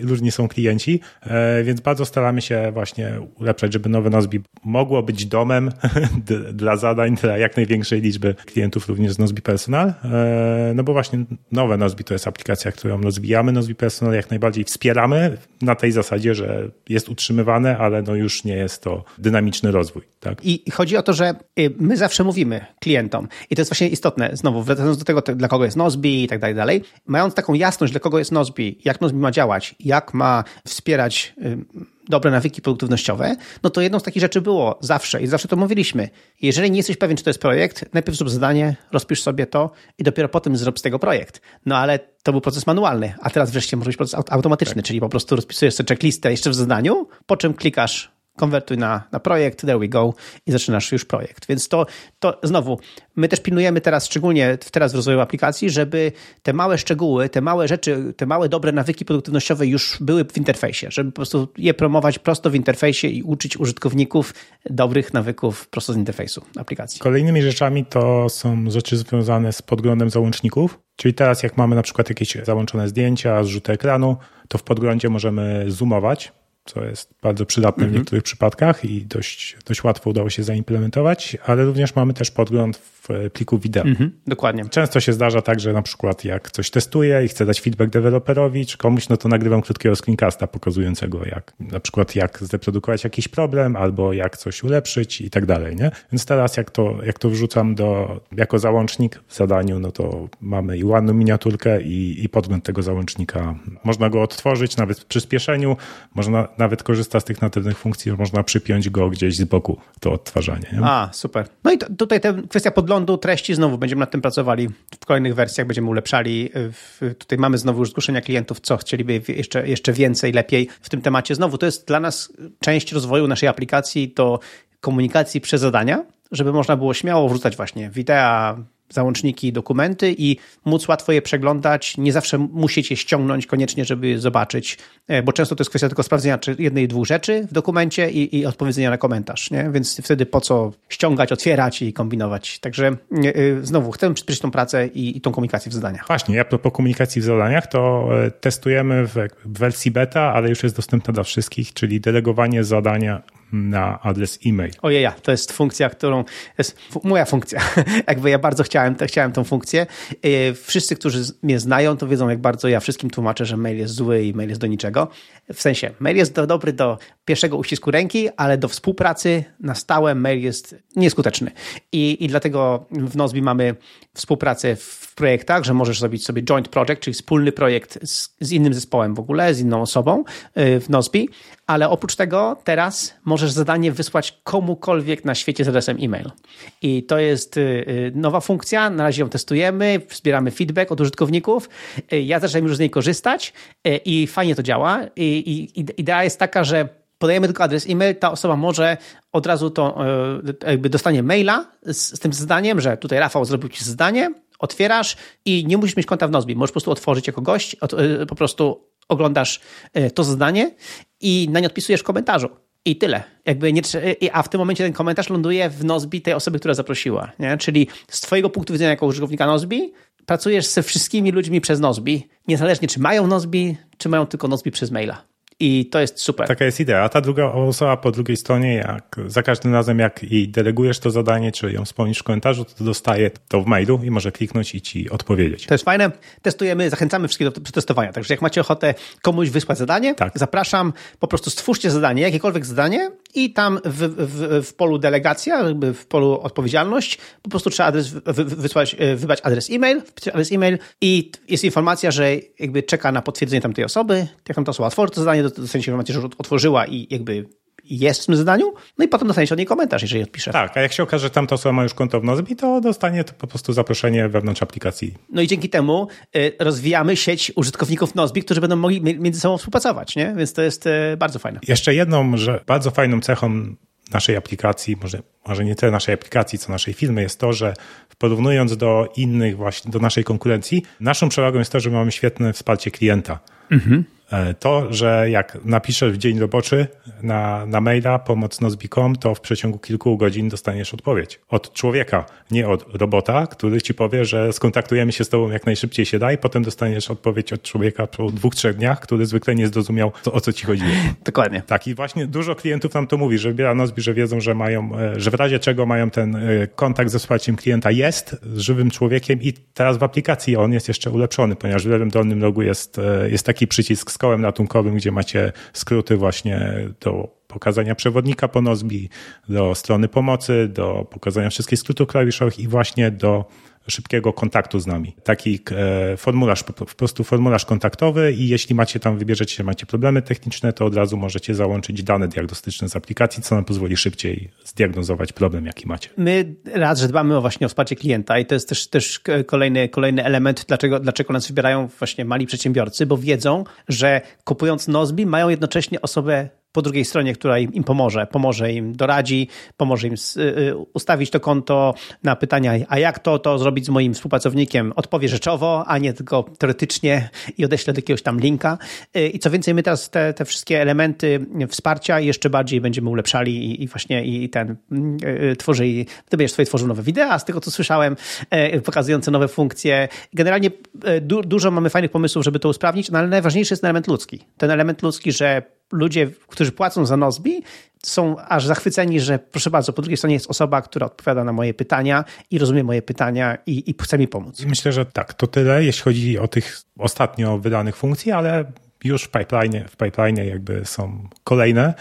różni są klienci, e, więc bardzo staramy się właśnie ulepszać, żeby nowe Nozbi mogło być domem dla zadań dla jak największej liczby klientów również z Nozbi Personal. E, no bo właśnie nowe Nozbi to jest aplikacja, którą rozwijamy. Nozbi Personal jak najbardziej wspieramy na tej zasadzie, że jest utrzymywane, ale no już nie jest to dynamiczny rozwój. Tak? I chodzi o to, że y, my zawsze mówimy klientom, i to jest właśnie istotne, znowu wracając do tego, dla kogo jest Nozbi i tak dalej, dalej, mając taką jasność, dla kogo jest Nozbi, jak Nozbi ma działać, jak ma wspierać dobre nawyki produktywnościowe, no to jedną z takich rzeczy było zawsze i zawsze to mówiliśmy. Jeżeli nie jesteś pewien, czy to jest projekt, najpierw zrób zadanie, rozpisz sobie to i dopiero potem zrób z tego projekt. No ale to był proces manualny, a teraz wreszcie może być proces automatyczny, tak. czyli po prostu rozpisujesz sobie checklistę jeszcze w zadaniu, po czym klikasz konwertuj na, na projekt, there we go i zaczynasz już projekt. Więc to, to znowu, my też pilnujemy teraz, szczególnie teraz w rozwoju aplikacji, żeby te małe szczegóły, te małe rzeczy, te małe dobre nawyki produktywnościowe już były w interfejsie, żeby po prostu je promować prosto w interfejsie i uczyć użytkowników dobrych nawyków prosto z interfejsu aplikacji. Kolejnymi rzeczami to są rzeczy związane z podglądem załączników, czyli teraz jak mamy na przykład jakieś załączone zdjęcia, zrzuty ekranu, to w podglądzie możemy zoomować co jest bardzo przydatne w mhm. niektórych przypadkach i dość, dość łatwo udało się zaimplementować, ale również mamy też podgląd w pliku wideo. Mhm, dokładnie. Często się zdarza tak, że na przykład jak coś testuję i chcę dać feedback deweloperowi czy komuś, no to nagrywam krótkiego screencasta pokazującego jak na przykład jak zreprodukować jakiś problem albo jak coś ulepszyć i tak dalej, nie? Więc teraz jak to, jak to wrzucam do, jako załącznik w zadaniu, no to mamy i ładną miniaturkę i, i podgląd tego załącznika. Można go odtworzyć nawet w przyspieszeniu, można nawet korzystać z tych natywnych funkcji, można przypiąć go gdzieś z boku, to odtwarzanie. Nie? A, super. No i to, tutaj ta kwestia podglądu treści znowu będziemy nad tym pracowali w kolejnych wersjach, będziemy ulepszali. Tutaj mamy znowu już zgłoszenia klientów, co chcieliby jeszcze, jeszcze więcej, lepiej w tym temacie. Znowu to jest dla nas część rozwoju naszej aplikacji, to komunikacji przez zadania, żeby można było śmiało wrzucać właśnie wideo, załączniki, dokumenty i móc łatwo je przeglądać. Nie zawsze musicie ściągnąć koniecznie, żeby zobaczyć, e, bo często to jest kwestia tylko sprawdzenia jednej, dwóch rzeczy w dokumencie i, i odpowiedzenia na komentarz, nie? więc wtedy po co ściągać, otwierać i kombinować. Także e, e, znowu, chcemy przyspieszyć tą pracę i, i tą komunikację w zadaniach. Właśnie, a po komunikacji w zadaniach, to testujemy w wersji beta, ale już jest dostępna dla wszystkich, czyli delegowanie zadania na adres e-mail. Ojej, to jest funkcja, którą jest moja funkcja. Jakby ja bardzo chciałem, chciałem tą funkcję. Y, wszyscy, którzy mnie znają, to wiedzą, jak bardzo ja wszystkim tłumaczę, że mail jest zły i mail jest do niczego. W sensie, mail jest do, dobry do pierwszego uścisku ręki, ale do współpracy na stałe mail jest nieskuteczny. I, i dlatego w Nozbi mamy współpracę w projektach, że możesz zrobić sobie joint project, czyli wspólny projekt z, z innym zespołem w ogóle, z inną osobą y, w Nozbi, ale oprócz tego teraz możesz zadanie wysłać komukolwiek na świecie z adresem e-mail. I to jest y, y, nowa funkcja, na razie ją testujemy, zbieramy feedback od użytkowników. Ja zacząłem już z niej korzystać i fajnie to działa. I, i idea jest taka, że podajemy tylko adres e-mail, ta osoba może od razu to jakby dostanie maila z, z tym zadaniem, że tutaj Rafał zrobił ci zadanie, otwierasz i nie musisz mieć konta w Nozbi. Możesz po prostu otworzyć jako gość, po prostu oglądasz e, to zadanie i na nie odpisujesz w komentarzu. I tyle. Jakby nie, a w tym momencie ten komentarz ląduje w Nozbi tej osoby, która zaprosiła. Nie? Czyli z Twojego punktu widzenia jako użytkownika Nozbi pracujesz ze wszystkimi ludźmi przez Nozbi, niezależnie czy mają Nozbi, czy mają tylko Nozbi przez maila. I to jest super. Taka jest idea. A ta druga osoba po drugiej stronie, jak za każdym razem, jak jej delegujesz to zadanie, czy ją wspomnisz w komentarzu, to dostaje to w mailu i może kliknąć i ci odpowiedzieć. To jest fajne. Testujemy, zachęcamy wszystkich do przetestowania. Także jak macie ochotę komuś wysłać zadanie, tak. zapraszam, po prostu stwórzcie zadanie, jakiekolwiek zadanie i tam w, w, w polu delegacja, w polu odpowiedzialność, po prostu trzeba adres, wysłać, e, wybrać adres e-mail, adres e-mail i jest informacja, że jakby czeka na potwierdzenie tamtej osoby. Jak tam ta osoba otworzy to zadanie, dostaniecie informację, że otworzyła i jakby jest w tym zadaniu, no i potem dostaniesz od niej komentarz, jeżeli odpisze. Tak, a jak się okaże, że tamta osoba ma już konto w Nozbi, to dostanie to po prostu zaproszenie wewnątrz aplikacji. No i dzięki temu y, rozwijamy sieć użytkowników Nozbi, którzy będą mogli między sobą współpracować, nie? Więc to jest y, bardzo fajne. Jeszcze jedną, że bardzo fajną cechą naszej aplikacji, może, może nie tyle naszej aplikacji, co naszej firmy, jest to, że porównując do innych, właśnie do naszej konkurencji, naszą przewagą jest to, że mamy świetne wsparcie klienta. Mhm. E, to, że jak napiszesz w dzień roboczy na, na maila pomoc nozbi.com, to w przeciągu kilku godzin dostaniesz odpowiedź od człowieka, nie od robota, który ci powie, że skontaktujemy się z tobą jak najszybciej się da i potem dostaniesz odpowiedź od człowieka po dwóch, trzech dniach, który zwykle nie zrozumiał, co, o co ci chodziło. Dokładnie. Tak i właśnie dużo klientów nam to mówi, że wybiera Nozbi, że wiedzą, że mają, e, że w razie czego mają ten e, kontakt ze wsparciem klienta jest z żywym człowiekiem i teraz w aplikacji on jest jeszcze ulepszony, ponieważ w lewym dolnym rogu jest, jest taki przycisk z kołem ratunkowym, gdzie macie skróty właśnie do pokazania przewodnika po Nozbi, do strony pomocy, do pokazania wszystkich skrótów klawiszowych i właśnie do szybkiego kontaktu z nami. Taki e, formularz, po prostu formularz kontaktowy i jeśli macie tam, wybierzecie, macie problemy techniczne, to od razu możecie załączyć dane diagnostyczne z aplikacji, co nam pozwoli szybciej zdiagnozować problem, jaki macie. My raz, że dbamy właśnie o wsparcie klienta i to jest też, też kolejny, kolejny element, dlaczego, dlaczego nas wybierają właśnie mali przedsiębiorcy, bo wiedzą, że kupując Nozbi mają jednocześnie osobę po drugiej stronie, która im, im, pomoże, pomoże im, doradzi, pomoże im y, y, ustawić to konto na pytania, a jak to, to zrobić z moim współpracownikiem, odpowie rzeczowo, a nie tylko teoretycznie i odeślę do jakiegoś tam linka. Y, I co więcej, my teraz te, te wszystkie elementy wsparcia jeszcze bardziej będziemy ulepszali i, i właśnie i ten tworzyli, ty będziesz swoje tworzył nowe wideo, z tego co słyszałem, pokazujące nowe funkcje. Generalnie du, dużo mamy fajnych pomysłów, żeby to usprawnić, no ale najważniejszy jest ten element ludzki. Ten element ludzki, że ludzie, którzy płacą za Nozbi, są aż zachwyceni, że proszę bardzo, po drugiej stronie jest osoba, która odpowiada na moje pytania i rozumie moje pytania i, i chce mi pomóc. Myślę, że tak, to tyle, jeśli chodzi o tych ostatnio wydanych funkcji, ale już w pipeline, w pipeline jakby są kolejne.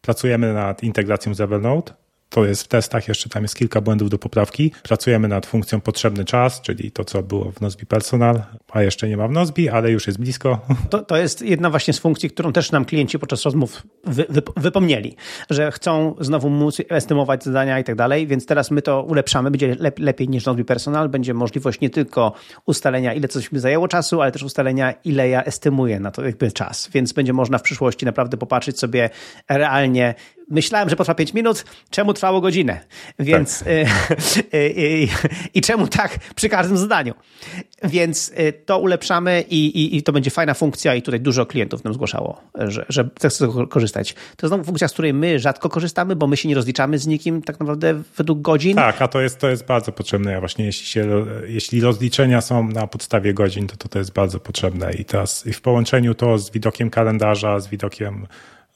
Pracujemy nad integracją z Evernote. To jest w testach, jeszcze tam jest kilka błędów do poprawki. Pracujemy nad funkcją potrzebny czas, czyli to, co było w Nozbi Personal, a jeszcze nie ma w Nozbi, ale już jest blisko. To, to jest jedna właśnie z funkcji, którą też nam klienci podczas rozmów wy, wy, wypomnieli, że chcą znowu móc estymować zadania i tak dalej, więc teraz my to ulepszamy, będzie lep, lepiej niż Nozbi Personal, będzie możliwość nie tylko ustalenia, ile coś mi zajęło czasu, ale też ustalenia, ile ja estymuję na to jakby czas, więc będzie można w przyszłości naprawdę popatrzeć sobie realnie, myślałem, że potrwa 5 minut, czemu trwało godzinę? Więc tak. y, y, y, i czemu tak przy każdym zadaniu? Więc y, to ulepszamy i, i, i, to będzie fajna funkcja i tutaj dużo klientów nam zgłaszało, że, że chce z tego korzystać. To jest funkcja, z której my rzadko korzystamy, bo my się nie rozliczamy z nikim tak naprawdę według godzin. Tak, a to jest, to jest bardzo potrzebne. Właśnie jeśli, się, jeśli rozliczenia są na podstawie godzin, to, to to jest bardzo potrzebne i teraz i w połączeniu to z widokiem kalendarza, z widokiem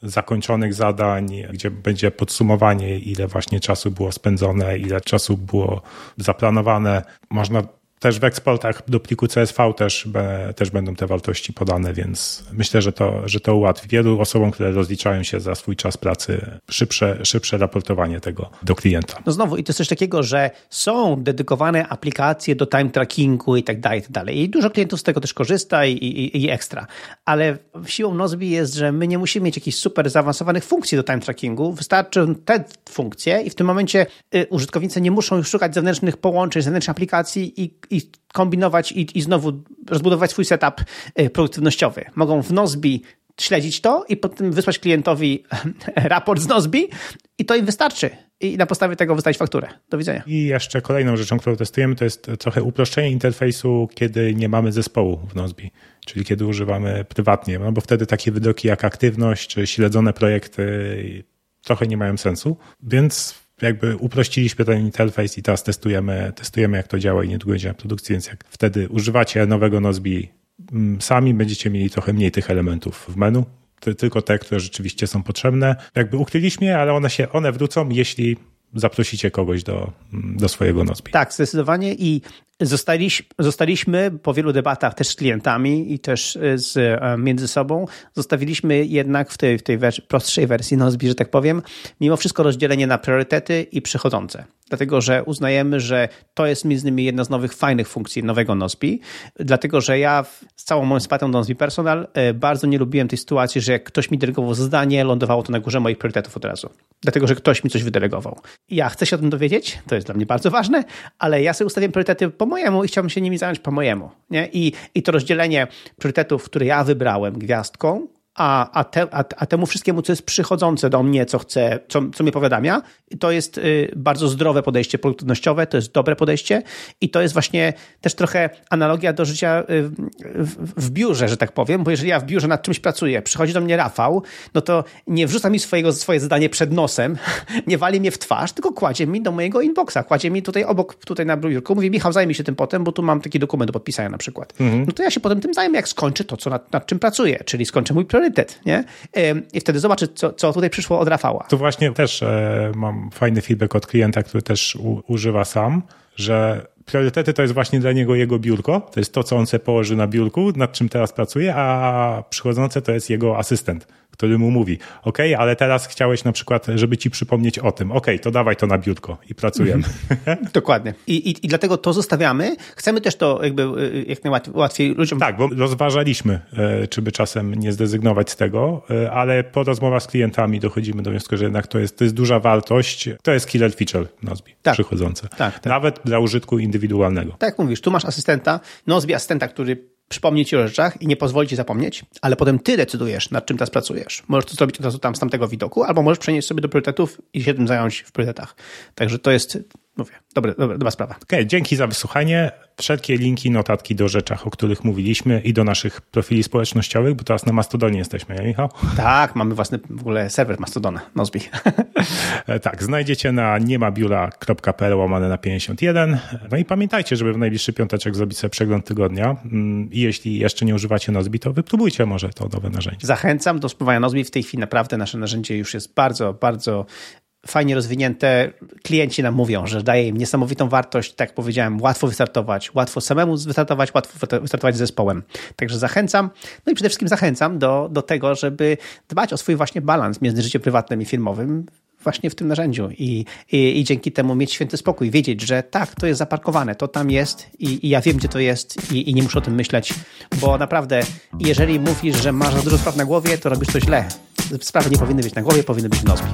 zakończonych zadań, gdzie będzie podsumowanie, ile właśnie czasu było spędzone, ile czasu było zaplanowane. Można też w eksportach do pliku CSV też, też będą te wartości podane, więc myślę, że to, że to ułatwi wielu osobom, które rozliczają się za swój czas pracy, szybsze, szybsze raportowanie tego do klienta. No znowu, i to jest coś takiego, że są dedykowane aplikacje do time trackingu i tak dalej, i tak dalej. I dużo klientów z tego też korzysta i, i, i ekstra. Ale siłą Nozbi jest, że my nie musimy mieć jakichś super zaawansowanych funkcji do time trackingu. Wystarczy te funkcje i w tym momencie y, użytkownicy nie muszą już szukać zewnętrznych połączeń, zewnętrznych aplikacji i i kombinować i, i znowu rozbudować swój setup y, produktywnościowy. Mogą w Nozbi śledzić to i potem wysłać klientowi raport z Nozbi i to im wystarczy. I na podstawie tego wystawić fakturę. Do widzenia. I jeszcze kolejną rzeczą, którą testujemy, to jest trochę uproszczenie interfejsu, kiedy nie mamy zespołu w Nozbi, czyli kiedy używamy prywatnie, no bo wtedy takie wydoki jak aktywność czy śledzone projekty trochę nie mają sensu, więc jakby uprościliśmy ten interfejs i teraz testujemy, testujemy jak to działa i niedługo będzie na produkcji, więc jak wtedy używacie nowego Nozbi mm, sami, będziecie mieli trochę mniej tych elementów w menu, tylko te, które rzeczywiście są potrzebne. Jakby ukryliśmy je, ale one się, one wrócą, jeśli zaprosicie kogoś do, mm, do swojego Nozbi. Tak, zdecydowanie i Zostaliśmy, zostaliśmy po wielu debatach też z klientami i też z, między sobą, zostawiliśmy jednak w tej, w tej wersji, prostszej wersji Nozbi, że tak powiem, mimo wszystko rozdzielenie na priorytety i przychodzące. Dlatego że uznajemy, że to jest między innymi jedna z nowych fajnych funkcji nowego Nozbi, dlatego że ja z całą moją sympatią do Nozbi Personal e, bardzo nie lubiłem tej sytuacji, że jak ktoś mi delegował zadanie, lądowało to na górze moich priorytetów od razu, dlatego że ktoś mi coś wydelegował. Ja chcę się o tym dowiedzieć, to jest dla mnie bardzo ważne, ale ja sobie ustawiam priorytety po mojemu i chciałbym się nimi zająć po mojemu. Nie? I, I to rozdzielenie priorytetów, które ja wybrałem gwiazdką, a, a, te, a, a, temu wszystkiemu, co jest przychodzące do mnie, co chcę, co, co mi powiadamia, to jest y, bardzo zdrowe podejście produktywnościowe, to jest dobre podejście i to jest właśnie też trochę analogia do życia y, w, w, biurze, że tak powiem, bo jeżeli ja w biurze nad czymś pracuję, przychodzi do mnie Rafał, no to nie wrzuca mi swojego, swoje zadanie przed nosem, nie wali mnie w twarz, tylko kładzie mi do mojego inboxa, kładzie mi tutaj obok, tutaj na biurku, mówi Michał, zajmij się tym potem, bo tu mam taki dokument do podpisania na przykład. Mhm. No to ja się potem tym zajmę, jak skończę to, co nad, nad czym pracuję, czyli skończę mój priorytet priorytet, nie? I wtedy zobaczy, co, co tutaj przyszło od Rafała. Tu właśnie też e, mam fajny feedback od klienta, który też używa sam, że priorytety to jest właśnie dla niego jego biurko, to jest to, co on sobie położy na biurku, nad czym teraz pracuje, a przychodzące to jest jego asystent który mu mówi, ok, ale teraz chciałeś na przykład, żeby ci przypomnieć o tym, ok, to dawaj to na biurko i pracujemy. Mhm. Dokładnie. I, i, I dlatego to zostawiamy. Chcemy też to jakby y, jak najłatwiej ludziom... Tak, bo rozważaliśmy, e, czy by czasem nie zrezygnować z tego, e, ale po rozmowach z klientami dochodzimy do wniosku, że jednak to jest, to jest duża wartość, to jest killer feature Nozbi tak. przychodzące. Tak, tak. Nawet dla użytku indywidualnego. Tak jak mówisz, tu masz asystenta, Nozbi asystenta, który przypomnieć ci o rzeczach i nie pozwoli ci zapomnieć, ale potem ty decydujesz, nad czym teraz pracujesz. Możesz to zrobić od razu tam z tamtego widoku, albo możesz przenieść sobie do priorytetów i się tym zająć w priorytetach. Także to jest, mówię, dobre, dobre, dobra sprawa. Okej, okay, dzięki za wysłuchanie. Wszelkie linki, notatki do rzeczach, o których mówiliśmy i do naszych profili społecznościowych, bo teraz na Mastodonie jesteśmy, nie Michał? Tak, mamy własny w ogóle serwer Mastodona, Nozbi. E, tak, znajdziecie na niemabiura.pl łamane na 51. No i pamiętajcie, żeby w najbliższy piąteczek zrobić sobie przegląd tygodnia mm, i jeśli jeszcze nie używacie Nozbi, to wypróbujcie może to nowe narzędzie. Zachęcam do spróbowania Nozbi. W tej chwili naprawdę nasze narzędzie już jest bardzo, bardzo fajnie rozwinięte. Klienci nam mówią, że daje im niesamowitą wartość, tak jak powiedziałem, łatwo wystartować, łatwo samemu wystartować, łatwo wystartować z zespołem. Także zachęcam, no i przede wszystkim zachęcam do, do tego, żeby dbać o swój właśnie balans między życiem prywatnym i firmowym właśnie w tym narzędziu i, i, i, dzięki temu mieć święty spokój, wiedzieć, że tak, to jest zaparkowane, to tam jest i, i ja wiem, gdzie to jest i, i, nie muszę o tym myśleć, bo naprawdę, jeżeli mówisz, że masz dużo spraw na głowie, to robisz to źle. Sprawy nie powinny być na głowie, powinny być w nozbi.